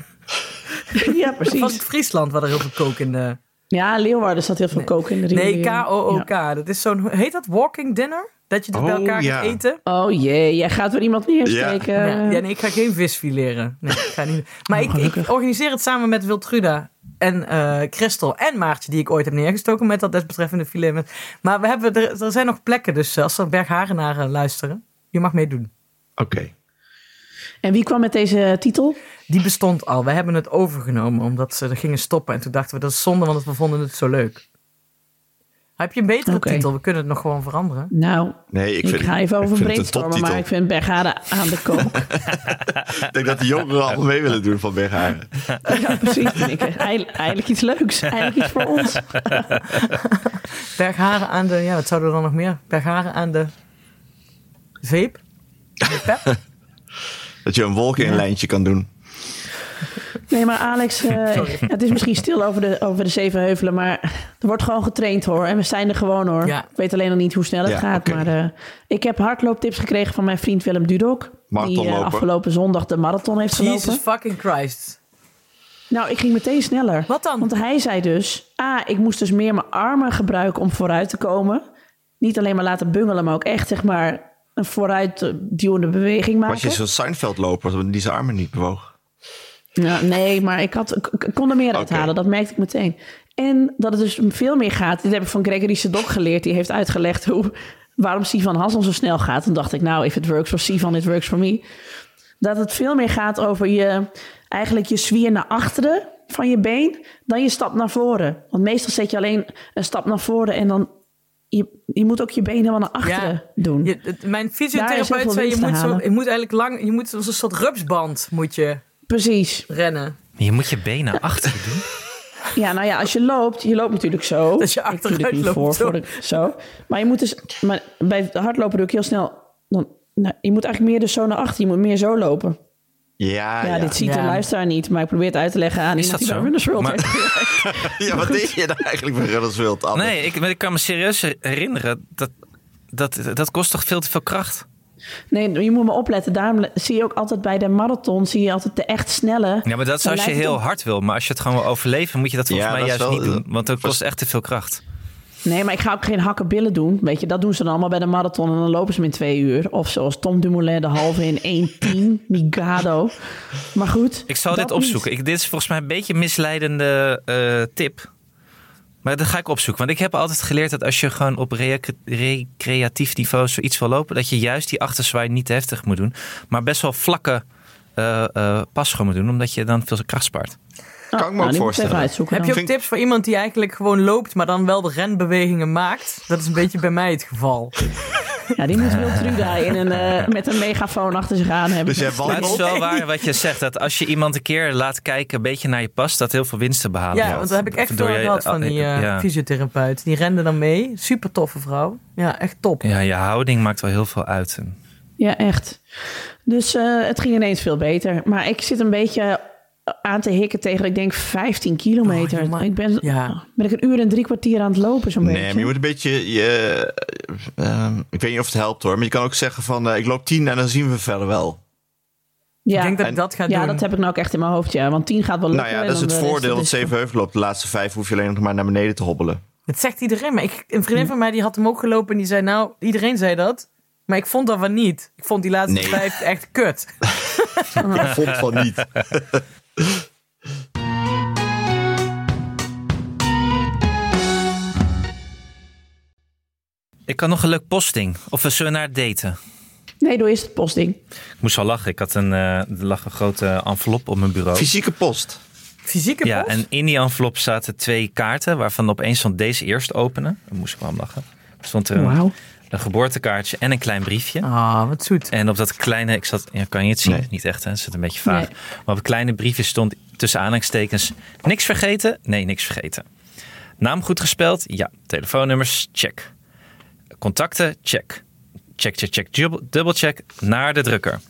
D: Ja,
B: Van
D: precies.
B: Friesland, waar er heel veel kook in de...
D: Ja, Leeuwarden zat heel veel koken in de
B: Nee,
D: rivier.
B: K-O-O-K.
D: Ja.
B: Dat is zo'n... Heet dat walking dinner? Dat je dus bij
C: Oh,
B: elkaar
C: ja.
B: gaat eten?
D: Oh jee, jij gaat weer iemand neersteken.
B: Ja, ja, nee, ik ga geen vis fileren. Nee, ik ga niet. Maar
D: Oh,
B: ik, organiseer het samen met Wiltruda en eh Christel en Maartje, die ik ooit heb neergestoken met dat desbetreffende filet. Maar we hebben, er, er zijn nog plekken, dus eh, als er Bergharenaren luisteren, je mag meedoen.
C: Oké.
D: En wie kwam met deze titel?
B: Die bestond al. We hebben het overgenomen omdat ze er gingen stoppen. En toen dachten we, dat is zonde, want we vonden het zo leuk. Heb je een betere titel? We kunnen het nog gewoon veranderen.
D: Nou,
C: Nee, ik,
D: ik,
C: vind,
D: ga even over brainstormen, maar ik vind Bergade aan de kook. *laughs* *laughs*
C: Ik denk dat de jongeren allemaal mee willen doen van Bergharen. *laughs*
D: ja, precies. Ik, eindelijk, eindelijk iets leuks. Eindelijk iets voor ons.
B: Bergharen aan de, ja, wat zouden we dan nog meer? Bergharen aan de veep? Aan de pep?
C: Dat je een wolk in een lijntje kan doen.
D: Nee, maar Alex, eh, *laughs* het is misschien stil over de, over de zeven heuvelen, maar er wordt gewoon getraind hoor. En we zijn er gewoon hoor.
B: Ja.
D: Ik weet alleen nog niet hoe snel het
C: Ja,
D: gaat. Maar eh, ik heb hardlooptips gekregen van mijn vriend Willem Dudok. Die eh, afgelopen zondag de marathon heeft
B: Jesus
D: gelopen.
B: fucking Christ.
D: Nou, ik ging meteen sneller.
B: Wat dan?
D: Want hij zei dus, ah, ik moest dus meer mijn armen gebruiken om vooruit te komen. Niet alleen maar laten bungelen, maar ook echt zeg maar een vooruitduwende beweging maken.
C: Was je zo'n Seinfeld-loper die zijn armen niet bewoog?
D: Ja, nee, maar ik, had, ik, kon er meer uithalen. Dat merkte ik meteen. En dat het dus veel meer gaat. Dit heb ik van Gregory Sedok geleerd. Die heeft uitgelegd hoe, waarom Sivan Hassan zo snel gaat. En dacht ik, nou, if it works for Sivan, it works for me. Dat het veel meer gaat over je, eigenlijk je zwier naar achteren van je been, dan je stap naar voren. Want meestal zet je alleen een stap naar voren en dan, je, je moet ook je been helemaal naar achteren doen.
B: Je, mijn fysiotherapeut zei, je moet, zo,
D: halen.
B: je moet eigenlijk lang, je moet als een soort rupsband moet je
D: Precies.
B: rennen.
E: Je moet je benen *laughs* achter doen.
D: Ja, nou ja, als je loopt, je loopt natuurlijk zo.
B: Dat je achteruit loopt,
D: voor,
B: zo.
D: voor de, zo. Maar je moet dus, maar bij het hardlopen doe ik heel snel. Dan, nou, je moet eigenlijk meer dus zo naar achter. Je moet meer zo lopen.
C: Ja,
D: Ja,
C: ja.
D: dit ziet de
B: Ja.
D: luisteraar niet, maar ik probeer het uit te leggen aan
E: Is
D: iemand
E: dat
D: die
E: zo?
D: Runners World
E: Maar-. *laughs*
C: Ja, wat deed je nou eigenlijk bij Runners World? Anne?
E: Nee, ik, maar ik kan me serieus herinneren dat, dat dat kost toch veel te veel kracht.
D: Nee, je moet me opletten. Daarom zie je ook altijd bij de marathon, zie je altijd de echt snelle.
E: Ja, maar dat is als je heel hard wil. Maar als je het gewoon wil overleven, moet je dat volgens
C: Ja,
E: mij
C: dat
E: juist
C: wel-
E: niet doen. Want dat kost echt te veel kracht.
D: Nee, maar ik ga ook geen hakken billen doen. Weet je, dat doen ze dan allemaal bij de marathon en dan lopen ze hem in twee uur. Of zoals Tom Dumoulin de halve in 1.10. *laughs* Migado. Maar goed.
E: Ik zal dit opzoeken. Ik, dit is volgens mij een beetje een misleidende eh, tip. Maar dat ga ik opzoeken. Want ik heb altijd geleerd dat als je gewoon op rec- recreatief niveau zoiets wil lopen, dat je juist die achterzwaai niet te heftig moet doen. Maar best wel vlakke eh eh pas gewoon moet doen, omdat je dan veel kracht spaart.
C: Kan ik me ook
D: moet ik
C: voorstellen.
B: Heb je ook tips voor iemand die eigenlijk gewoon loopt, maar dan wel de renbewegingen maakt? Dat is een beetje bij mij het geval.
D: Ja, die moet Wiltruda in een, eh, met een megafoon achter zich aan hebben.
C: Dus jij
E: Maar het is wel waar wat je zegt. Dat als je iemand een keer laat kijken, een beetje naar je past, dat heel veel winst te behalen
B: Ja, want dat heb ik echt
E: Door
B: veel gehad van die eh,
E: ja.
B: fysiotherapeut. Die rende dan mee. Super toffe vrouw. Ja, echt top.
E: Ja, je houding maakt wel heel veel uit.
D: Ja, echt. Dus eh, het ging ineens veel beter. Maar ik zit een beetje aan te hikken tegen, ik denk, 15 kilometer.
B: Oh,
D: ik ben,
B: Ja.
D: ben ik een uur en drie kwartier aan het lopen zo'n
C: Nee,
D: beetje.
C: maar je moet een beetje. Je, ehm, ik weet niet of het helpt hoor. Maar je kan ook zeggen van eh, ik loop 10 en dan zien we verder wel.
D: ja.
B: Ik denk dat
C: En-
B: ik dat ga
D: ja,
B: doen.
D: dat heb ik nou ook echt in mijn hoofd, ja. Want 10 gaat wel lukken.
C: Nou ja, dat is het
D: rest,
C: voordeel dat Zevenheuvel loopt. De laatste vijf hoef je alleen nog maar naar beneden te hobbelen.
B: Het zegt iedereen. Maar ik, een vriendin van mij die had hem ook gelopen. En die zei nou, iedereen zei dat. Maar ik vond dat van niet. Ik vond die laatste
C: Nee.
B: vijf echt kut. *laughs*
C: Ik vond van niet. *laughs*
E: Ik kan nog een leuk posting. Of we zullen naar het daten.
D: Nee, doe eerst het postding.
E: Ik moest wel lachen. Ik had een, eh, er lag een grote envelop op mijn bureau.
C: Fysieke post.
B: Fysieke
E: Ja,
B: post?
E: en in die envelop zaten twee kaarten, waarvan opeens stond deze eerst openen. Daar moest ik wel om lachen. Stond er een,
D: Wauw.
E: Een geboortekaartje en een klein briefje.
B: Ah, wat zoet.
E: En op dat kleine, ik zat, ja, kan je het zien?
C: Nee.
E: Niet echt, hè? Het zit een beetje vaag.
D: Nee.
E: Maar op het kleine briefje stond tussen aanhalingstekens: niks vergeten? Nee, niks vergeten. Naam goed gespeld? Ja. Telefoonnummers? Check. Contacten? Check. Check, check, check, dubbel- dubbelcheck naar de drukker.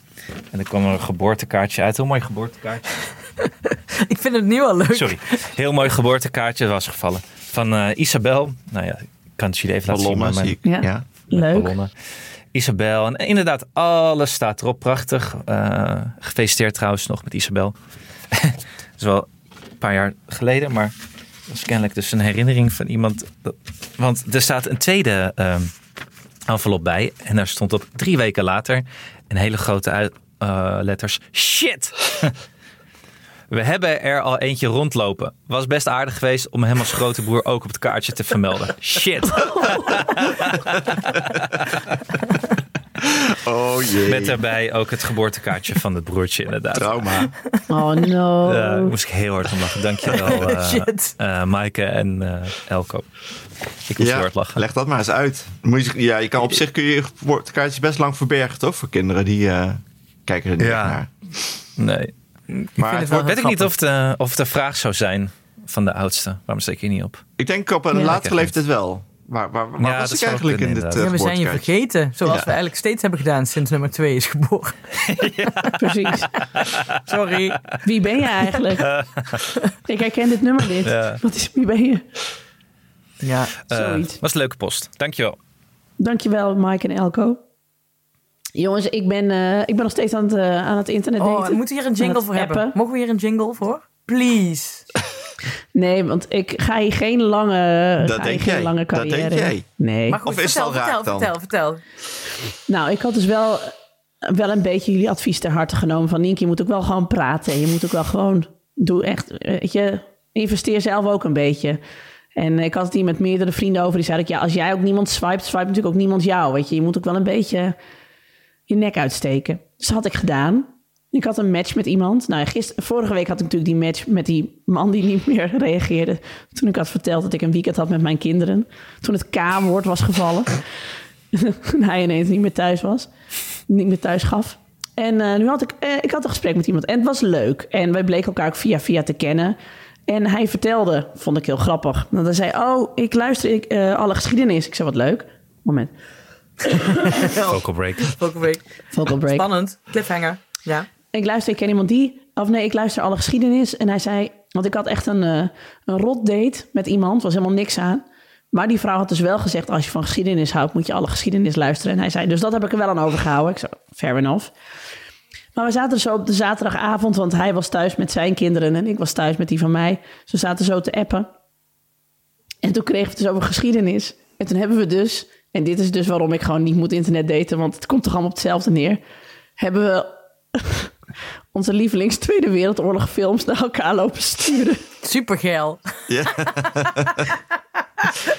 E: En er kwam er een geboortekaartje uit. Heel mooi geboortekaartje. *laughs*
B: Ik vind het nu al leuk.
E: Sorry. Heel mooi geboortekaartje was gevallen. Van eh, Isabel. Nou ja, ik kan het jullie even laten zien. Maar mijn-.
D: Ja. Leuk.
E: ballonnen. Isabel. En inderdaad, alles staat erop. Prachtig. Eh, gefeliciteerd trouwens nog met Isabel. *laughs* dat is wel een paar jaar geleden, maar dat is kennelijk dus een herinnering van iemand. want er staat een tweede ehm, envelop bij. En daar stond op drie weken later een hele grote uit, eh, letters. Shit! *laughs* We hebben er al eentje rondlopen. Was best aardig geweest om hem als grote broer ook op het kaartje te vermelden. *laughs* Shit! *laughs*
C: Oh jee.
E: Met daarbij ook het geboortekaartje van het broertje, inderdaad.
C: Trauma.
D: Oh no.
E: Ja, daar moest ik heel hard om lachen. Dankjewel, *laughs* eh
B: Shit.
E: eh Maaike en eh, Elko. Ik moest heel
C: Ja,
E: hard lachen.
C: leg dat maar eens uit. Moet je, ja, je kan op zich kun je je geboortekaartjes best lang verbergen, toch? Voor kinderen die eh, kijken er niet
E: Ja.
C: naar.
E: Nee.
C: Maar wordt,
E: Weet ik niet of de, of de vraag zou zijn van de oudste. Waarom steek je niet op?
C: ik denk op een
D: Ja.
C: latere leeftijd wel. Waar, waar, waar
E: Ja,
C: was ik eigenlijk in dit uh,
B: Ja, we zijn je vergeten. Zoals
C: Ja.
B: we eigenlijk steeds hebben gedaan sinds nummer twee is geboren. *laughs* *laughs*
D: Precies.
B: Sorry.
D: Wie ben je eigenlijk? *laughs* ik herken dit nummer niet.
E: Ja.
D: Wat is, wie ben je?
B: Ja.
E: Eh,
D: Zoiets.
E: was een leuke post. Dankjewel.
D: Dankjewel, Mike en Elko. Jongens, ik ben, eh, ik ben nog steeds aan het, eh, aan het internet
B: Oh,
D: daten.
B: we moeten hier een jingle
D: het
B: voor hebben. Mogen we hier een jingle voor? Please. *laughs*
D: Nee, want ik ga hier geen lange,
C: Dat
D: ga
C: denk
D: geen
C: jij.
D: lange
C: Dat denk
D: carrière.
C: jij.
D: Nee.
B: Maar goed,
C: Of is het
B: vertel,
C: al raak
B: vertel,
C: dan?
B: vertel, vertel.
D: Nou, ik had dus wel, wel een beetje jullie advies ter harte genomen. Van Nienke, je moet ook wel gewoon praten. Je moet ook wel gewoon, doe echt, weet je, investeer zelf ook een beetje. En ik had het hier met meerdere vrienden over. Die zeiden, ik, ja, als jij ook niemand swipet, swipe natuurlijk ook niemand jou. Weet je, je moet ook wel een beetje je nek uitsteken. Dus dat had ik gedaan. Ik had een match met iemand. Nou, gisteren, vorige week had ik natuurlijk die match met die man die niet *laughs* meer reageerde. Toen ik had verteld dat ik een weekend had met mijn kinderen. Toen het K-woord was gevallen. en *laughs* hij ineens niet meer thuis was. Niet meer thuis gaf. En eh, nu had ik, eh, ik had een gesprek met iemand. En het was leuk. En wij bleken elkaar ook via via te kennen. En hij vertelde, vond ik heel grappig. Dat hij zei, oh, ik luister ik, eh, alle geschiedenis. Ik zei, wat leuk. Moment.
E: Vocal break.
B: Vocal break.
D: Vocal break.
B: Spannend. Cliffhanger. Ja.
D: ik luister, ik ken iemand die, of nee, ik luister alle geschiedenis. En hij zei, want ik had echt een, eh, een rot date met iemand, was helemaal niks aan. Maar die vrouw had dus wel gezegd, als je van geschiedenis houdt, moet je alle geschiedenis luisteren. En hij zei, dus dat heb ik er wel aan overgehouden. Ik zei, fair enough. Maar we zaten zo op de zaterdagavond, want hij was thuis met zijn kinderen en ik was thuis met die van mij. Ze zaten zo te appen. En toen kregen we het dus over geschiedenis. En toen hebben we dus, en dit is dus waarom ik gewoon niet moet internet daten, want het komt toch allemaal op hetzelfde neer. Hebben we *laughs* onze lievelings Tweede Wereldoorlog films naar elkaar lopen sturen.
B: Super geil.
C: Ja. *laughs*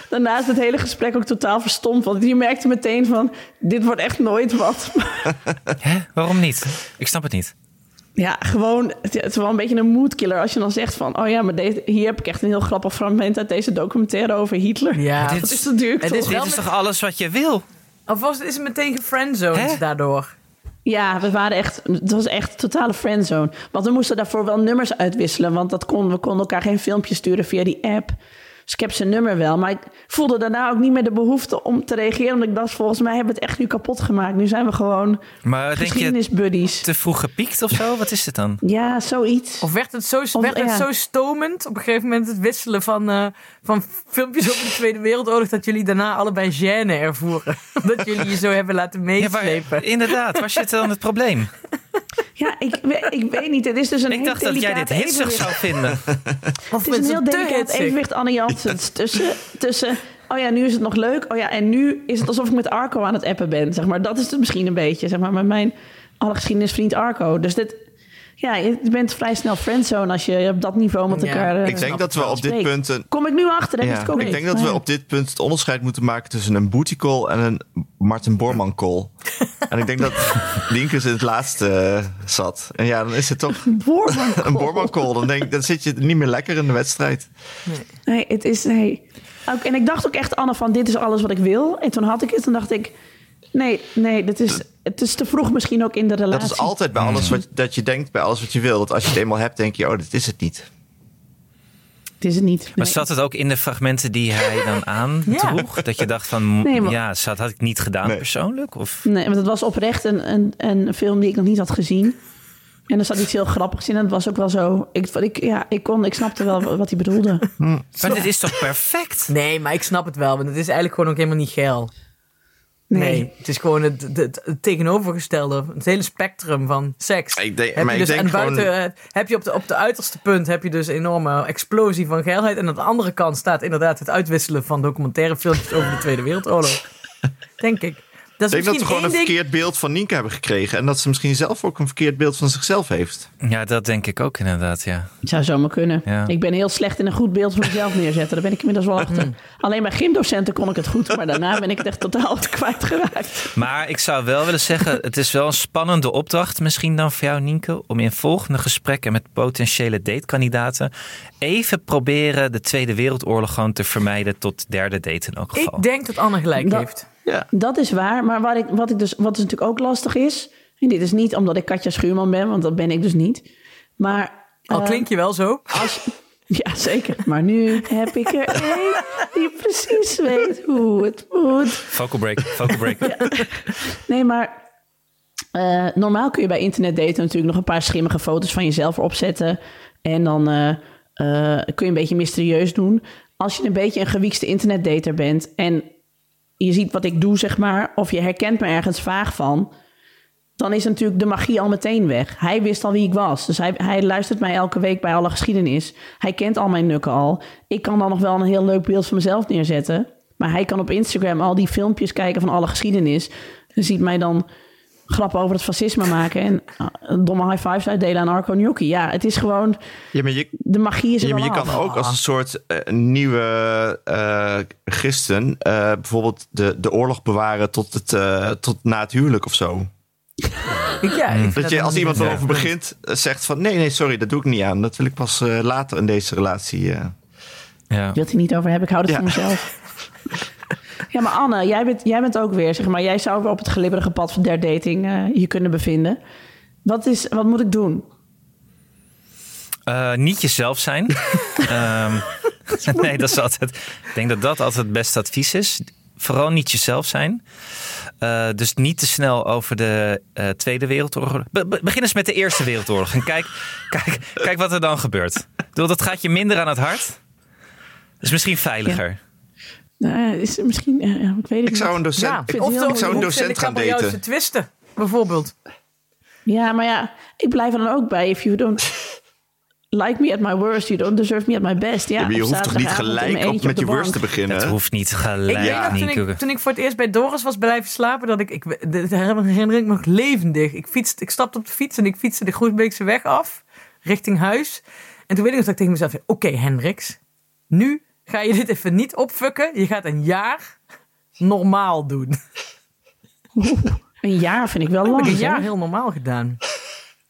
D: Daarnaast het hele gesprek ook totaal verstomd. Want je merkte meteen van, dit wordt echt nooit wat. *laughs*
E: Hè? Waarom niet? Ik snap het niet.
D: Ja, gewoon, het is wel een beetje een moodkiller als je dan zegt van... oh ja, maar deze, hier heb ik echt een heel grappig fragment uit deze documentaire over Hitler.
B: Ja. *laughs*
E: dit
D: is natuurlijk
B: het
D: toch...
B: is wel
E: Dit is
B: met-
E: toch alles wat je wil?
B: Of was, is het meteen gefriendzoned
E: Hè?
B: daardoor?
D: Ja, we waren echt, het was echt totale friendzone. Want we moesten daarvoor wel nummers uitwisselen. Want dat kon, we konden elkaar geen filmpjes sturen via die app. Dus ik heb zijn nummer wel. Maar ik voelde daarna ook niet meer de behoefte om te reageren. Omdat ik dacht, volgens mij hebben we het echt nu kapot gemaakt. Nu zijn we gewoon
E: Maar denk je
D: geschiedenisbuddies.
E: te vroeg gepiekt of zo? Wat is het dan?
D: Ja, zoiets.
B: Of werd het zo,
D: Of,
B: werd het zo stomend op een gegeven moment het wisselen van, eh, van filmpjes over de Tweede Wereldoorlog dat jullie daarna allebei gêne ervoeren? *laughs* Omdat jullie je zo hebben laten
E: Ja, maar,
B: meeslepen.
E: inderdaad, was je het dan het probleem?
D: Ja, ik, ik weet niet. Het is dus een
E: Ik dacht dat jij dit *laughs* hitsig
D: evenwicht.
E: zou vinden.
B: Of
D: Het is een heel delicaat evenwicht, Anne Tussen, tussen, oh ja, nu is het nog leuk. Oh ja, en nu is het alsof ik met Arco aan het appen ben. Zeg maar. Dat is het misschien een beetje, zeg maar, met mijn alle geschiedenisvriend Arco. Dus dit, ja, je bent vrij snel friendzone als je op dat niveau met
B: Ja,
D: elkaar eh,
C: Ik denk dat we op dit
D: spreekt.
C: punt... Een,
D: Kom ik nu achter,
C: ja,
D: Dat is correct.
C: ik denk dat we op dit punt het onderscheid moeten maken tussen een booty call en een Martin Bormann call. *laughs* en ik denk dat Linkes in het laatste eh, zat. En ja, dan is het toch *laughs* een *laughs* Bormann call. Dan, denk, dan zit je niet meer lekker in de wedstrijd.
D: Nee, het is. Nee. Ook, en ik dacht ook echt, Anne, van dit is alles wat ik wil. En toen had ik het, toen dacht ik. Nee, nee, dit is, het is te vroeg misschien ook in de relatie.
C: Dat is altijd bij alles wat dat je denkt, bij alles wat je wil. Dat als je het eenmaal hebt, denk je, oh, dit is het niet.
D: Het is het niet.
E: Maar
D: Nee.
E: zat het ook in de fragmenten die hij dan *laughs* aandroeg? Dat je dacht van,
D: Nee, maar-
E: ja, dat had ik niet gedaan
C: Nee.
E: persoonlijk? Of?
D: Nee, want het was oprecht een, een, een film die ik nog niet had gezien. En er zat iets heel grappigs in. En het was ook wel zo. Ik, ik, ja, ik, kon, ik snapte wel wat hij bedoelde.
E: Maar dit is toch perfect?
B: Nee, maar ik snap het wel, want het is eigenlijk gewoon ook helemaal niet geil. Nee, het is gewoon het, het, het- het tegenovergestelde. Het hele spectrum van seks.
C: Ik denk-
B: heb je dus,
C: denk
B: en buiten
C: gewoon-
B: heb je op de, op de uiterste punt heb je dus een enorme explosie van geilheid. En aan de andere kant staat inderdaad het uitwisselen van documentaire filmpjes over de Tweede Wereldoorlog. *laughs* Denk ik. Dat
C: Ik
B: is
C: denk dat we
B: misschien
C: gewoon een
B: ding.
C: verkeerd beeld van Nienke hebben gekregen. En dat ze misschien zelf ook een verkeerd beeld van zichzelf heeft.
E: Ja, dat denk ik ook inderdaad, ja.
D: Het zou zomaar kunnen.
E: Ja.
D: Ik ben heel slecht in een goed beeld van mezelf neerzetten. Daar ben ik inmiddels wel *laughs* achter. Alleen bij gymdocenten kon ik het goed. Maar daarna ben ik het echt totaal *laughs* kwijtgeraakt.
E: Maar ik zou wel willen zeggen, het is wel een spannende opdracht misschien dan voor jou, Nienke, om in volgende gesprekken met potentiële datekandidaten even proberen de Tweede Wereldoorlog gewoon te vermijden tot derde date in elk geval.
B: Ik denk dat Anne gelijk
D: Dat-
B: heeft.
D: Dat is waar. Maar wat, ik, wat, ik dus, wat dus natuurlijk ook lastig is. En dit is niet omdat ik Katja Schuurman ben. Want dat ben ik dus niet. Maar...
B: Al
D: eh,
B: klink je wel zo.
D: Als, *laughs* ja, zeker. Maar nu heb ik er *laughs* één die precies weet hoe het moet.
E: Focal break, focal break. *laughs*
D: Nee, maar eh, normaal kun je bij internet daten natuurlijk nog een paar schimmige foto's van jezelf erop zetten. En dan eh, eh, kun je een beetje mysterieus doen. Als je een beetje een gewiekste internetdater bent en je ziet wat ik doe, zeg maar, of je herkent me ergens vaag van, dan is natuurlijk de magie al meteen weg. Hij wist al wie ik was. Dus hij, hij luistert mij elke week bij alle geschiedenis. Hij kent al mijn nukken al. Ik kan dan nog wel een heel leuk beeld van mezelf neerzetten. Maar hij kan op Instagram al die filmpjes kijken van alle geschiedenis. En ziet mij dan grappen over het fascisme maken en uh, domme high fives uitdelen aan Arco Gnocchi. Ja, het is gewoon,
C: Ja, maar je,
D: de magie is er
C: Ja, maar je
D: af.
C: kan ook als een soort eh, nieuwe eh christen eh, bijvoorbeeld de, de oorlog bewaren tot, het, eh, tot na het huwelijk of zo.
B: Ja, *laughs*
C: Dat je als iemand erover begint eh, zegt van nee, nee, sorry, dat doe ik niet aan. Dat wil ik pas eh, later in deze relatie. eh.
E: Ja.
D: wil het hier niet over hebben. Ik hou het
C: Ja.
D: voor mezelf. *laughs* Ja, maar Anne, jij bent, jij bent ook weer, zeg maar, jij zou weer op het glibberige pad van der dating eh, je kunnen bevinden. Wat, is, wat moet ik doen?
E: Eh, niet jezelf zijn. *laughs* Ehm, *laughs* nee, dat is altijd. Ik denk dat dat altijd het beste advies is. Vooral niet jezelf zijn. Eh, dus niet te snel over de Tweede Wereldoorlog. Be- be- begin eens met de Eerste Wereldoorlog. En kijk, *laughs* kijk, kijk wat er dan gebeurt. Ik bedoel, dat gaat je minder aan het hart. Dat is misschien veiliger.
D: Nou, is misschien, eh, ik weet het
C: Ik zou een docent,
B: Ja,
C: ik,
B: of
C: ik zou een docent gaan
B: ik
C: daten.
B: te twisten, bijvoorbeeld.
D: Ja, maar ja, ik blijf er dan ook bij. If you don't like me at my worst, you don't deserve me at my best. Ja,
C: Ja, maar je hoeft toch niet gelijk op met je worst te beginnen?
E: Het hoeft niet
B: Ik
E: gelijk,
B: weet nog, toen ik, toen ik voor het eerst bij Doris was blijven slapen, dat ik, ik dit herinner ik me nog levendig. Ik, fietste, ik stapte op de fiets en ik fietste de Groesbeekse weg af, richting huis. En toen weet ik nog dat ik tegen mezelf zei, oké Hendricks, nu ga je dit even niet opfukken. Je gaat een jaar normaal doen. *laughs*
D: Een jaar vind ik wel lang.
B: ik een jaar heel normaal gedaan.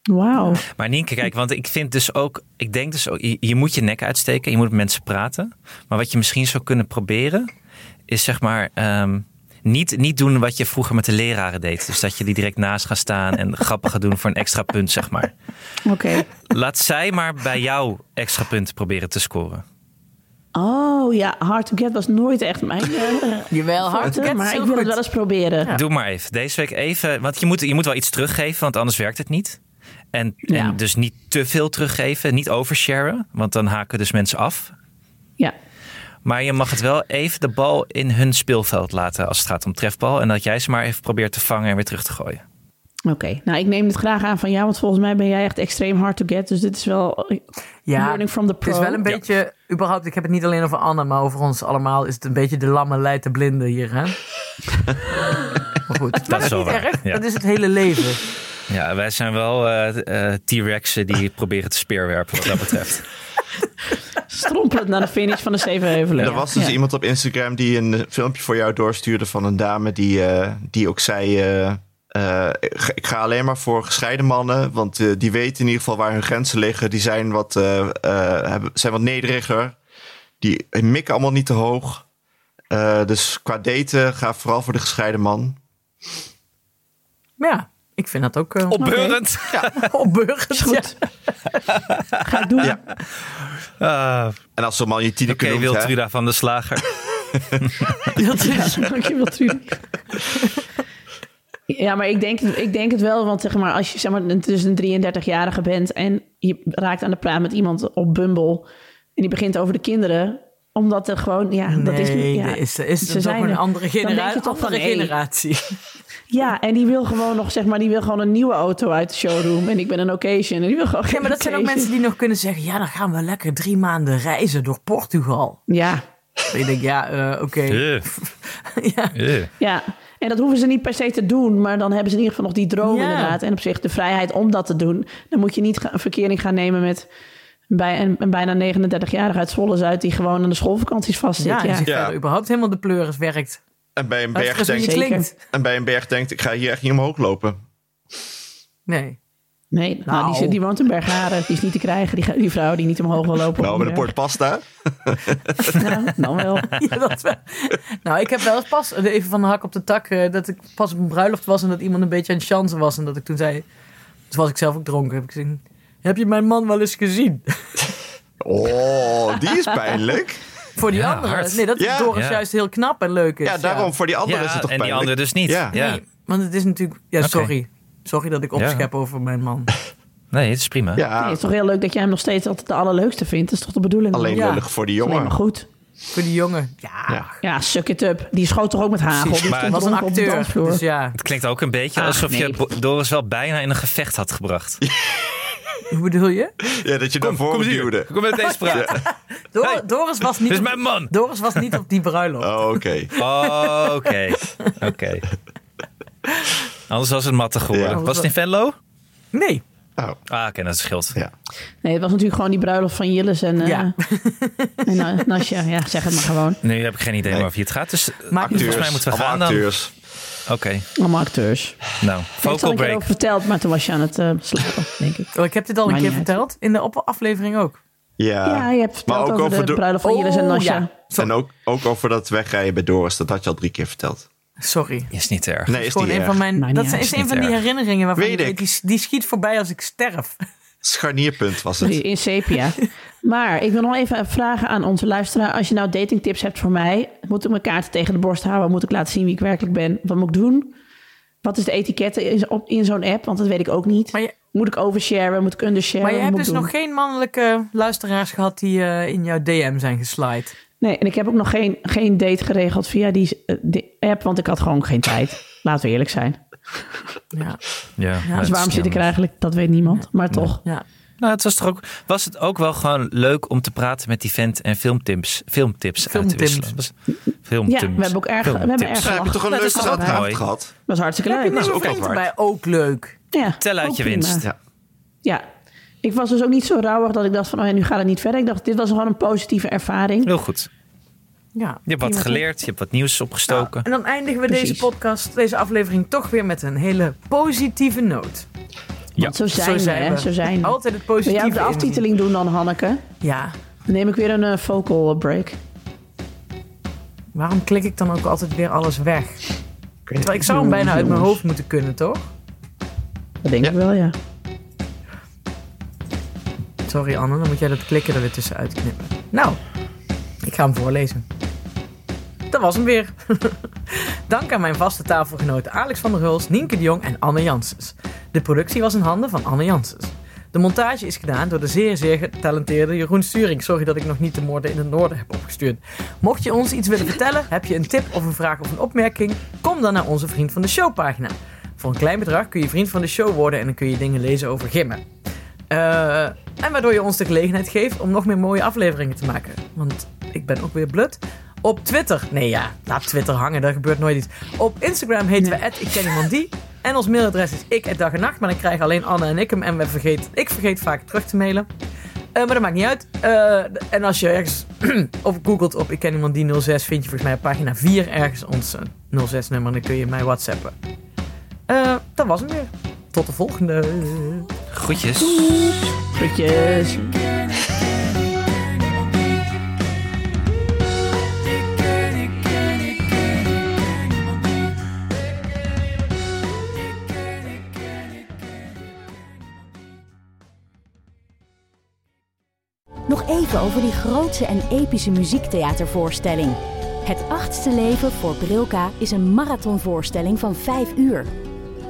D: Wauw.
E: Maar Nienke, kijk, want ik vind dus ook, ik denk dus ook, je, je moet je nek uitsteken, je moet met mensen praten. Maar wat je misschien zou kunnen proberen, is zeg maar, ehm, Niet, niet doen wat je vroeger met de leraren deed. Dus dat je die direct naast gaat staan en *laughs* grappen gaat doen voor een extra punt, zeg maar.
D: Oké.
E: Laat zij maar bij jou extra punten proberen te scoren.
D: Oh ja, Hard to Get was nooit echt mijn. eh, *laughs*
B: Jawel, hard to get
D: maar ik wil het wel eens proberen.
B: Ja.
E: Doe maar even. Deze week even. Want je moet, je moet wel iets teruggeven, want anders werkt het niet. En,
D: Ja.
E: en dus niet te veel teruggeven, niet oversharen, want dan haken dus mensen af.
D: Ja.
E: Maar je mag het wel even de bal in hun speelveld laten als het gaat om trefbal. En dat jij ze maar even probeert te vangen en weer terug te gooien.
D: Oké, nou ik neem het graag aan van jou, want volgens mij ben jij echt extreem hard to get. Dus dit is wel
B: Ja,
D: learning from the
B: het
D: pro.
B: is wel een beetje, überhaupt, ik heb het niet alleen over Anne, maar over ons allemaal is het een beetje de lamme leidt de blinde hier, hè? *laughs* maar goed, dat,
E: Dat is
B: is
E: wel
B: niet
E: waar,
B: erg.
E: ja.
B: Dat is het hele leven.
E: Ja, wij zijn wel eh, eh, T-Rexen die *laughs* proberen te speerwerpen wat dat betreft.
D: Strompelend naar de finish van de Zevenheuvelen.
C: Er was dus
D: Ja.
C: iemand op Instagram die een filmpje voor jou doorstuurde van een dame die, eh, die ook zei... eh, ik ga- ik ga alleen maar voor gescheiden mannen, want eh, die weten in ieder geval waar hun grenzen liggen. Die zijn wat, eh, eh, hebben, zijn wat nederiger. Die mikken allemaal niet te hoog. Eh, dus qua daten ga vooral voor de gescheiden man.
B: Maar ja, ik vind dat ook uh,
E: Opbeurend. *laughs*
B: opbeurend.
D: Is goed. Ga ik doen.
C: Ja.
E: Ah,
C: En als zo'n man je Tineke noemt, hè,
E: Wiltruda van de Slager. *laughs*
D: Ja, dankjewel, Trudy. *laughs* Ja, maar ik denk, ik denk het wel, want zeg maar, als je zeg maar, dus een 33-jarige bent en je raakt aan de praat met iemand op Bumble en die begint over de kinderen, omdat er gewoon, ja, dat is
B: Nee,
D: ja,
B: dat is, is
D: ze
B: toch
D: zijn
B: een
D: er.
B: andere,
D: Dan denk je
B: genera
D: toch van,
B: andere
D: nee.
B: generatie.
D: ja, en die wil gewoon nog, zeg maar, die wil gewoon een nieuwe auto uit de showroom en ik ben een occasion en die wil gewoon
B: Ja, maar dat zijn ook mensen die nog kunnen zeggen... ja, dan gaan we lekker drie maanden reizen door Portugal.
D: Ja,
B: En ik denk, ja, eh, oké. Ja. *laughs*
D: Ja, en dat hoeven ze niet per se te doen, maar dan hebben ze in ieder geval nog die droom
B: Ja.
D: inderdaad. En op zich de vrijheid om dat te doen. Dan moet je niet een verkering gaan nemen met bij een, een bijna 39-jarige uit Zwolle-Zuid... die gewoon aan de schoolvakanties vastzit.
B: Ja,
D: Ja,
C: Ja.
B: überhaupt helemaal de pleuris werkt.
C: en bij een, berg denkt, en bij een berg denkt, ik ga hier echt niet omhoog lopen.
B: Nee.
D: Nee, nou, die,
B: Nou.
D: zit- die woont in Bergharen. Die is niet te krijgen, die, die vrouw die niet omhoog wil lopen.
C: Nou, met een
D: berg.
C: bord pasta. *laughs*
D: Nou, dan wel. *laughs*
B: Ja, dat wel. Nou, ik heb wel eens pas, even van de hak op de tak... eh, dat ik pas op een bruiloft was en dat iemand een beetje aan het chansen was. En dat ik toen zei... Toen was ik zelf ook dronken. Heb ik gezegd, heb je mijn man wel eens gezien? *laughs*
C: Oh, die is pijnlijk.
B: Voor die
E: Ja,
B: andere.
E: hard.
B: Nee, dat is
C: Ja.
B: Doris juist heel knap en leuk is.
C: Ja, daarom, voor die andere is het toch
E: en die
C: pijnlijk?
E: andere dus niet.
C: Ja.
E: Ja.
B: Nee, want het is natuurlijk... Ja, sorry. Sorry dat ik opschep over mijn man. *laughs*
E: Nee, het is prima.
C: Ja,
D: Nee, het is toch heel leuk dat jij hem nog steeds altijd de allerleukste vindt. Dat is toch de bedoeling?
C: alleen
B: Ja.
C: lullig voor die jongen.
D: maar goed.
B: Voor die jongen. Ja,
C: Ja.
D: Ja, suck it up. Die schoot toch ook met hagel?
B: precies.
D: Die
E: Maar-
B: was een
D: op
B: acteur. Dus ja,
E: Het klinkt ook een beetje
D: Ah,
E: alsof je
D: nee.
E: Doris wel bijna in een gevecht had gebracht. *laughs*
B: hoe bedoel je?
C: Ja, dat je daarvoor duwde.
E: Kom met deze *laughs* praten.
B: Dor-
E: Hey,
B: Doris was niet
E: Dit is
B: op-
E: mijn man.
B: Doris was niet op die bruiloft.
C: Oh, oké.
E: Oh, oké. Oké. Anders was het matte geworden.
C: Ja.
E: Was het in Venlo?
B: Nee.
C: Oh,
E: Ah, oké, dat scheelt.
C: ja.
D: Nee, het was natuurlijk gewoon die bruiloft van Jillis en, eh
B: Ja.
D: en Na- Nasja. Ja, zeg het maar gewoon.
E: Nu heb ik geen idee
C: Nee.
E: je het gaat. Dus
B: Maar
C: Acteurs.
E: volgens mij moeten we gaan dan.
C: acteurs.
E: Oké,
D: Allemaal acteurs.
E: nou,
D: Ik
E: vocal
D: keer
E: break.
D: over verteld, maar toen was je aan het eh, slapen, denk ik.
B: Oh, ik heb dit al een keer verteld. In de aflevering ook.
C: Ja.
D: ja, je hebt verteld
C: maar ook
D: over,
C: over
D: de
C: de-
D: bruiloft van Jillis en Nasja.
B: ja.
C: En ook, ook over dat wegrijden bij Doris. Dat had je al drie keer verteld.
B: Sorry.
E: Is niet erg.
C: Nee,
B: Dat is
C: is
B: gewoon
C: niet
B: een
C: erg.
B: van mijn. Dat is, een van die herinneringen waarvan
C: Weet
B: ik
C: ik.
B: weet, die, die schiet voorbij als ik sterf.
C: Scharnierpunt was het.
D: In sepia. Maar ik wil nog even vragen aan onze luisteraar. Als je nou datingtips hebt voor mij, moet ik mijn kaarten tegen de borst houden? Moet ik laten zien wie ik werkelijk ben? Wat moet ik doen? Wat is de etikette in, zo'n app? Want dat weet ik ook niet.
B: Maar je,
D: Moet ik oversharen? Moet ik undersharen?
B: maar je hebt dus nog geen mannelijke luisteraars gehad die eh, in jouw DM zijn geslide.
D: Nee, en ik heb ook nog geen, geen date geregeld via die, eh, die app, want ik had gewoon geen tijd. *laughs* Laten we eerlijk zijn.
B: Ja.
E: Ja,
B: Dus
E: dat
D: Dus waarom zit ik er eigenlijk? Dat weet niemand. Maar toch.
B: ja.
E: Nou, het was toch ook, was het ook wel gewoon leuk om te praten met die vent en filmtips, filmtips uit te
B: Filmtips.
E: wisselen. Was-
D: Ja,
E: Filmtips.
D: we hebben ook erg, we hebben
E: Filmtips.
D: erg
C: Daar heb je toch een
D: gelachen.
C: leuke
E: Dat
C: avond gehad?
D: was hartstikke leuk.
B: niet
C: is
B: een
C: ook?
B: Ook leuk.
D: Ja,
E: Tel uit
D: ook
E: je
D: prima.
E: winst.
C: Ja.
D: Ja. Ik was dus ook niet zo rauwig dat ik dacht van, oh ja, nu gaat het niet verder. Ik dacht, dit was gewoon een positieve ervaring.
E: Heel goed.
B: Ja.
E: Je hebt wat geleerd, je hebt wat nieuws opgestoken.
B: En dan eindigen we
D: Precies.
B: deze podcast, deze aflevering, toch weer met een hele positieve noot.
D: Want zo zijn, we, hè. Zo zijn we.
B: Altijd het
D: Wil
B: positieve
D: jij ook de aftiteling doen dan, Hanneke?
B: Ja.
D: Dan neem ik weer een eh, vocal break.
B: Waarom klik ik dan ook altijd weer alles weg? Terwijl ik zou hem bijna uit mijn hoofd moeten kunnen, toch?
D: Dat denk
C: Ja.
D: ik wel, ja.
B: Sorry Anne, dan moet jij dat klikken er weer tussenuit knippen. Nou, ik ga hem voorlezen. Dat was hem weer. *laughs* Dank aan mijn vaste tafelgenoten Alex van der Hulst, Nienke de Jong en Anne Janssens. De productie was in handen van Anne Janssens. De montage is gedaan door de zeer, zeer getalenteerde Jeroen Sturing. Sorry dat ik nog niet de moorden in het noorden heb opgestuurd. Mocht je ons iets willen vertellen, heb je een tip of een vraag of een opmerking, kom dan naar onze Vriend van de Show pagina. Voor een klein bedrag kun je vriend van de show worden en dan kun je dingen lezen over gimmen. Eh, en waardoor je ons de gelegenheid geeft om nog meer mooie afleveringen te maken. Want ik ben ook weer blut. Op Twitter, nee ja, laat Twitter hangen, daar gebeurt nooit iets. Op Instagram heten we ik ken iemand die. En ons mailadres is ik dag en nacht, maar dan krijgen alleen Anne en ik hem. En we vergeet, ik vergeet vaak terug te mailen. Eh, maar dat maakt niet uit. Eh, en als je ergens *clears throat* op googelt op ik ken iemand die 06, vind je volgens mij op pagina 4 ergens ons eh, 06 nummer. En dan kun je mij whatsappen. Eh, dat was hem weer. Tot de volgende.
E: Groetjes.
D: Groetjes.
A: Nog even over die grootse en epische muziektheatervoorstelling. Het achtste leven voor Brilka is een marathonvoorstelling van 5 uur.